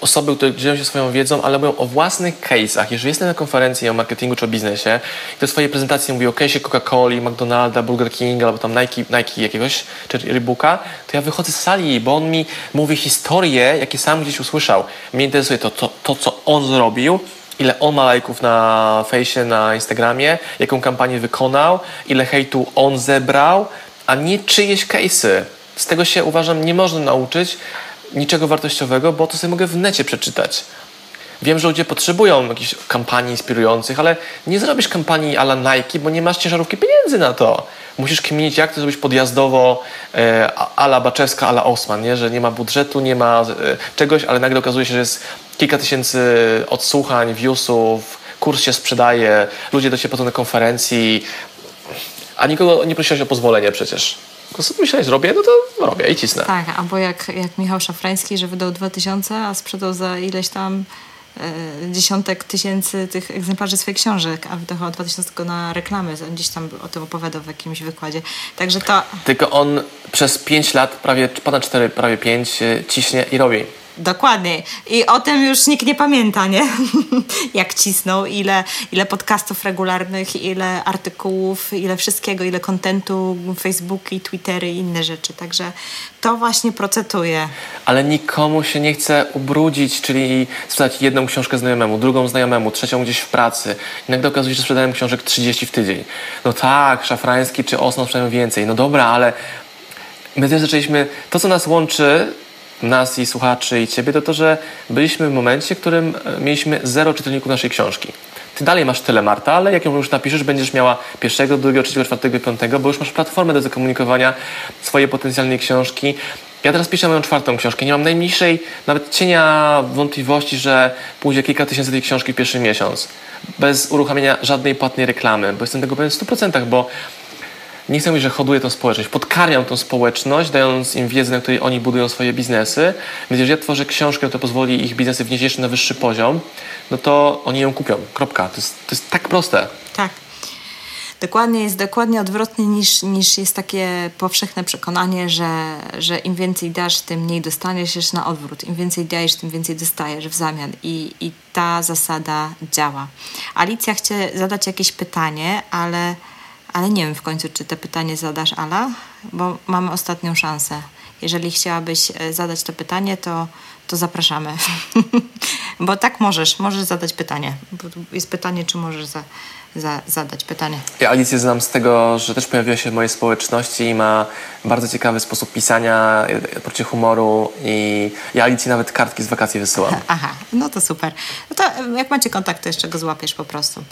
osoby, które dzielą się swoją wiedzą, ale mówią o własnych case'ach. Jeżeli jestem na konferencji o marketingu czy o biznesie i do swojej prezentacji mówi o case'ie Coca-Coli, McDonalda, Burger King albo tam Nike, Nike jakiegoś, czy Reeboka, to ja wychodzę z sali, bo on mi mówi historie, jakie sam gdzieś usłyszał. Mnie interesuje to, to, to co on zrobił, ile on ma lajków na fejsie, na Instagramie, jaką kampanię wykonał, ile hejtu on zebrał, a nie czyjeś case'y. Z tego się uważam nie można nauczyć, niczego wartościowego, bo to sobie mogę w necie przeczytać. Wiem, że ludzie potrzebują jakichś kampanii inspirujących, ale nie zrobisz kampanii ala Nike, bo nie masz ciężarówki pieniędzy na to. Musisz kminić, jak to zrobić podjazdowo e, ala Baczewska, ala Osman, nie? że nie ma budżetu, nie ma e, czegoś, ale nagle okazuje się, że jest kilka tysięcy odsłuchań, viewsów, kurs się sprzedaje, ludzie do Ciebie potem na konferencji, a nikogo nie prosiłeś o pozwolenie przecież. Myślałeś, zrobię, no to robię i cisnę. Tak, albo jak, jak Michał Szafrański, że wydał 2000, a sprzedał za ileś tam e, dziesiątek tysięcy tych egzemplarzy swoich książek, a wydawał 2000 tylko na reklamy. Gdzieś tam o tym opowiadał w jakimś wykładzie. Także to... Tylko on przez 5 lat, prawie ponad 4, prawie 5 ciśnie i robi. Dokładnie. I o tym już nikt nie pamięta, nie? *laughs* Jak cisnął, ile, ile podcastów regularnych, ile artykułów, ile wszystkiego, ile kontentu, Facebooki, Twittery i inne rzeczy. Także to właśnie procetuje. Ale nikomu się nie chce ubrudzić, czyli sprzedać jedną książkę znajomemu, drugą znajomemu, trzecią gdzieś w pracy. Nagle okazuje się, że sprzedałem książek 30 w tydzień. No tak, Szafrański czy Osman sprzedają więcej. No dobra, ale my też zaczęliśmy, to co nas łączy, nas i słuchaczy i ciebie, to to, że byliśmy w momencie, w którym mieliśmy zero czytelników naszej książki. ty dalej masz tyle, Marta, ale jak ją już napiszesz, będziesz miała pierwszego, drugiego, trzeciego, czwartego, piątego, bo już masz platformę do zakomunikowania swojej potencjalnej książki. Ja teraz piszę moją czwartą książkę. Nie mam najmniejszej, nawet cienia wątpliwości, że pójdzie kilka tysięcy tej książki w pierwszy miesiąc. Bez uruchamiania żadnej płatnej reklamy, bo jestem tego pewien w 100%, bo nie chcę mówić, że hoduję tą społeczność, podkarmiam tą społeczność, dając im wiedzę, na której oni budują swoje biznesy. Więc jeżeli ja tworzę książkę, która pozwoli ich biznesy wnieść jeszcze na wyższy poziom, no to oni ją kupią. Kropka. To jest, to jest tak proste. Tak. Dokładnie jest dokładnie odwrotnie niż, niż jest takie powszechne przekonanie, że, że im więcej dasz, tym mniej dostaniesz, jest na odwrót. Im więcej dajesz, tym więcej dostajesz w zamian. I, i ta zasada działa. Alicja chce zadać jakieś pytanie, ale ale nie wiem w końcu, czy to pytanie zadasz, Ala, bo mamy ostatnią szansę. Jeżeli chciałabyś e, zadać to pytanie, to, to zapraszamy. *laughs* bo tak możesz, możesz zadać pytanie. Bo jest pytanie, czy możesz za, za, zadać pytanie. Ja Alicję znam z tego, że też pojawiła się w mojej społeczności i ma bardzo ciekawy sposób pisania, e, poczucie humoru i ja Alicji nawet kartki z wakacji wysyłam. *laughs* Aha, no to super. No to e, jak macie kontakt, to jeszcze go złapiesz po prostu.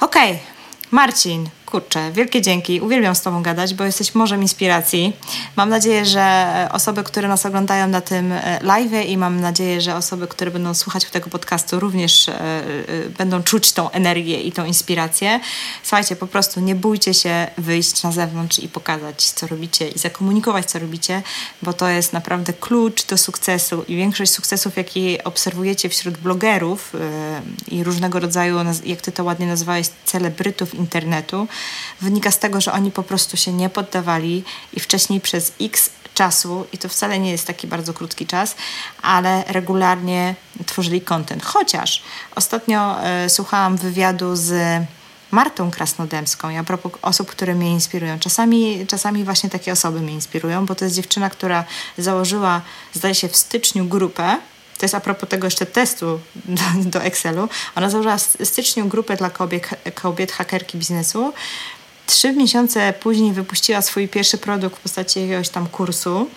Okej, okay. Marcin, Kurczę, wielkie dzięki. Uwielbiam z Tobą gadać, bo jesteś morzem inspiracji. Mam nadzieję, że osoby, które nas oglądają na tym e, live i mam nadzieję, że osoby, które będą słuchać tego podcastu również e, e, będą czuć tą energię i tą inspirację. Słuchajcie, po prostu nie bójcie się wyjść na zewnątrz i pokazać, co robicie i zakomunikować, co robicie, bo to jest naprawdę klucz do sukcesu i większość sukcesów, jakie obserwujecie wśród blogerów i różnego rodzaju, jak Ty to ładnie nazwałeś, celebrytów internetu, wynika z tego, że oni po prostu się nie poddawali i wcześniej przez x czasu, i to wcale nie jest taki bardzo krótki czas, ale regularnie tworzyli content. Chociaż ostatnio y, słuchałam wywiadu z Martą Krasnodębską i a propos osób, które mnie inspirują. Czasami, czasami właśnie takie osoby mnie inspirują, bo to jest dziewczyna, która założyła, zdaje się, w styczniu grupę, to jest a propos tego jeszcze testu do, do Excelu. Ona założyła w styczniu grupę dla kobiet, kobiet hakerki biznesu. Trzy miesiące później wypuściła swój pierwszy produkt w postaci jakiegoś tam kursu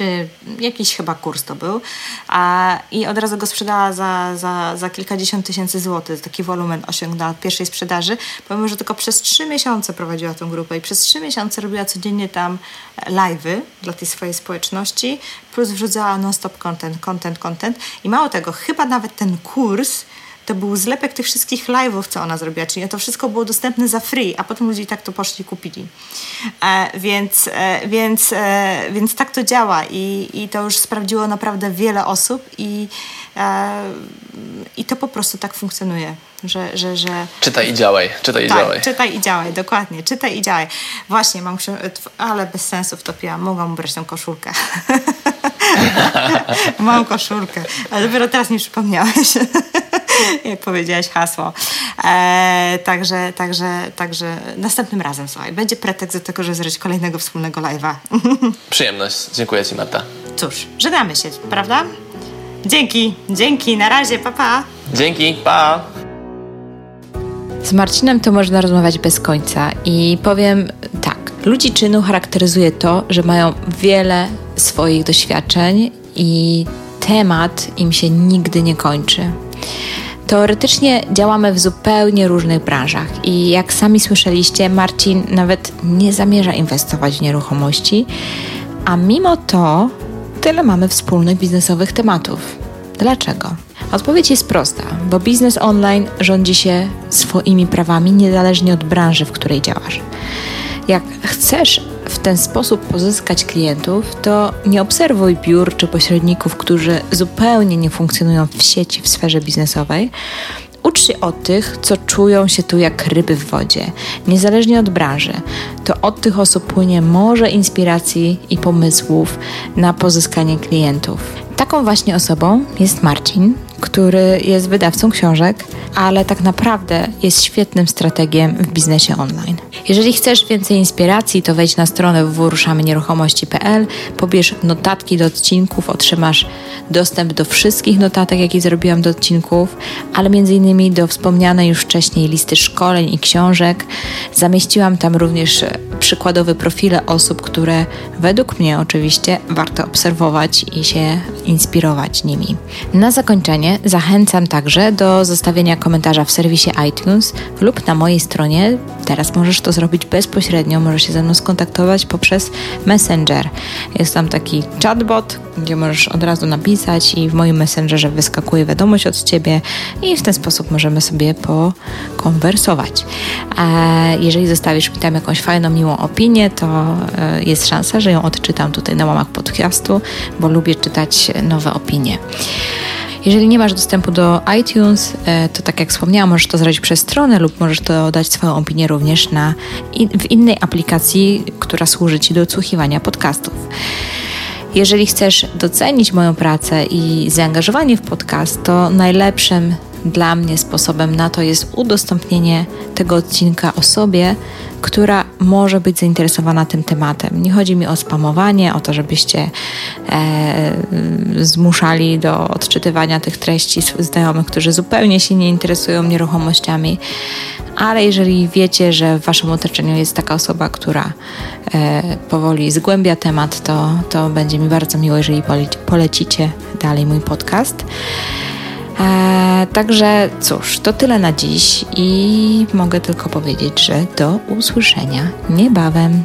czy jakiś chyba kurs to był, a, i od razu go sprzedała za, za, za kilkadziesiąt tysięcy złotych. Taki wolumen osiągnęła od pierwszej sprzedaży, pomimo, że tylko przez trzy miesiące prowadziła tą grupę i przez trzy miesiące robiła codziennie tam live'y dla tej swojej społeczności, plus wrzucała non-stop content, content, content i mało tego, chyba nawet ten kurs to był zlepek tych wszystkich live'ów, co ona zrobiła, czyli to wszystko było dostępne za free, a potem ludzie i tak to poszli i kupili. E, więc, e, więc, e, więc tak to działa i, i to już sprawdziło naprawdę wiele osób i, e, i to po prostu tak funkcjonuje. Że, że, że... Czytaj i działaj, czytaj tak, i działaj. czytaj i działaj, dokładnie, czytaj i działaj. Właśnie, mam ale bez sensu wtopiłam, mogłam brać tą koszulkę. *laughs* *laughs* mam koszulkę, ale dopiero teraz mi przypomniałeś. *laughs* jak powiedziałaś hasło. E, także, także, także następnym razem, słuchaj, będzie pretekst do tego, żeby zrobić kolejnego wspólnego live'a. *laughs* Przyjemność. Dziękuję Ci, Marta. Cóż, żegnamy się, prawda? Dzięki, dzięki, na razie, papa. Pa. Dzięki, pa. Z Marcinem to można rozmawiać bez końca i powiem tak. Ludzi czynu charakteryzuje to, że mają wiele swoich doświadczeń i temat im się nigdy nie kończy. Teoretycznie działamy w zupełnie różnych branżach i jak sami słyszeliście, Marcin nawet nie zamierza inwestować w nieruchomości, a mimo to tyle mamy wspólnych biznesowych tematów. Dlaczego? Odpowiedź jest prosta, bo biznes online rządzi się swoimi prawami niezależnie od branży, w której działasz. Jak chcesz w ten sposób pozyskać klientów, to nie obserwuj biur czy pośredników, którzy zupełnie nie funkcjonują w sieci w sferze biznesowej. Ucz się od tych, co czują się tu jak ryby w wodzie, niezależnie od branży. To od tych osób płynie morze inspiracji i pomysłów na pozyskanie klientów. Taką właśnie osobą jest Marcin, który jest wydawcą książek, ale tak naprawdę jest świetnym strategiem w biznesie online. Jeżeli chcesz więcej inspiracji, to wejdź na stronę www.ruszamynieruchomości.pl, pobierz notatki do odcinków, otrzymasz dostęp do wszystkich notatek, jakie zrobiłam do odcinków, ale między innymi do wspomnianej już wcześniej listy szkoleń i książek. Zamieściłam tam również przykładowe profile osób, które według mnie oczywiście warto obserwować i się inspirować nimi. Na zakończenie zachęcam także do zostawienia komentarza w serwisie iTunes lub na mojej stronie. Teraz możesz to zrobić bezpośrednio, możesz się ze mną skontaktować poprzez Messenger. Jest tam taki chatbot, gdzie możesz od razu napisać i w moim Messengerze wyskakuje wiadomość od Ciebie i w ten sposób możemy sobie pokonwersować. Jeżeli zostawisz mi tam jakąś fajną, miłą opinię, to e, jest szansa, że ją odczytam tutaj na łamach podcastu, bo lubię czytać nowe opinie. Jeżeli nie masz dostępu do iTunes, e, to tak jak wspomniałam, możesz to zrobić przez stronę lub możesz to dać swoją opinię również na, w innej aplikacji, która służy Ci do odsłuchiwania podcastów. Jeżeli chcesz docenić moją pracę i zaangażowanie w podcast, to najlepszym dla mnie sposobem na to jest udostępnienie tego odcinka osobie, która może być zainteresowana tym tematem. Nie chodzi mi o spamowanie, o to, żebyście e, zmuszali do odczytywania tych treści znajomych, którzy zupełnie się nie interesują nieruchomościami, ale jeżeli wiecie, że w Waszym otoczeniu jest taka osoba, która e, powoli zgłębia temat, to, to będzie mi bardzo miło, jeżeli polecicie dalej mój podcast. E, także cóż, to tyle na dziś i mogę tylko powiedzieć, że do usłyszenia niebawem.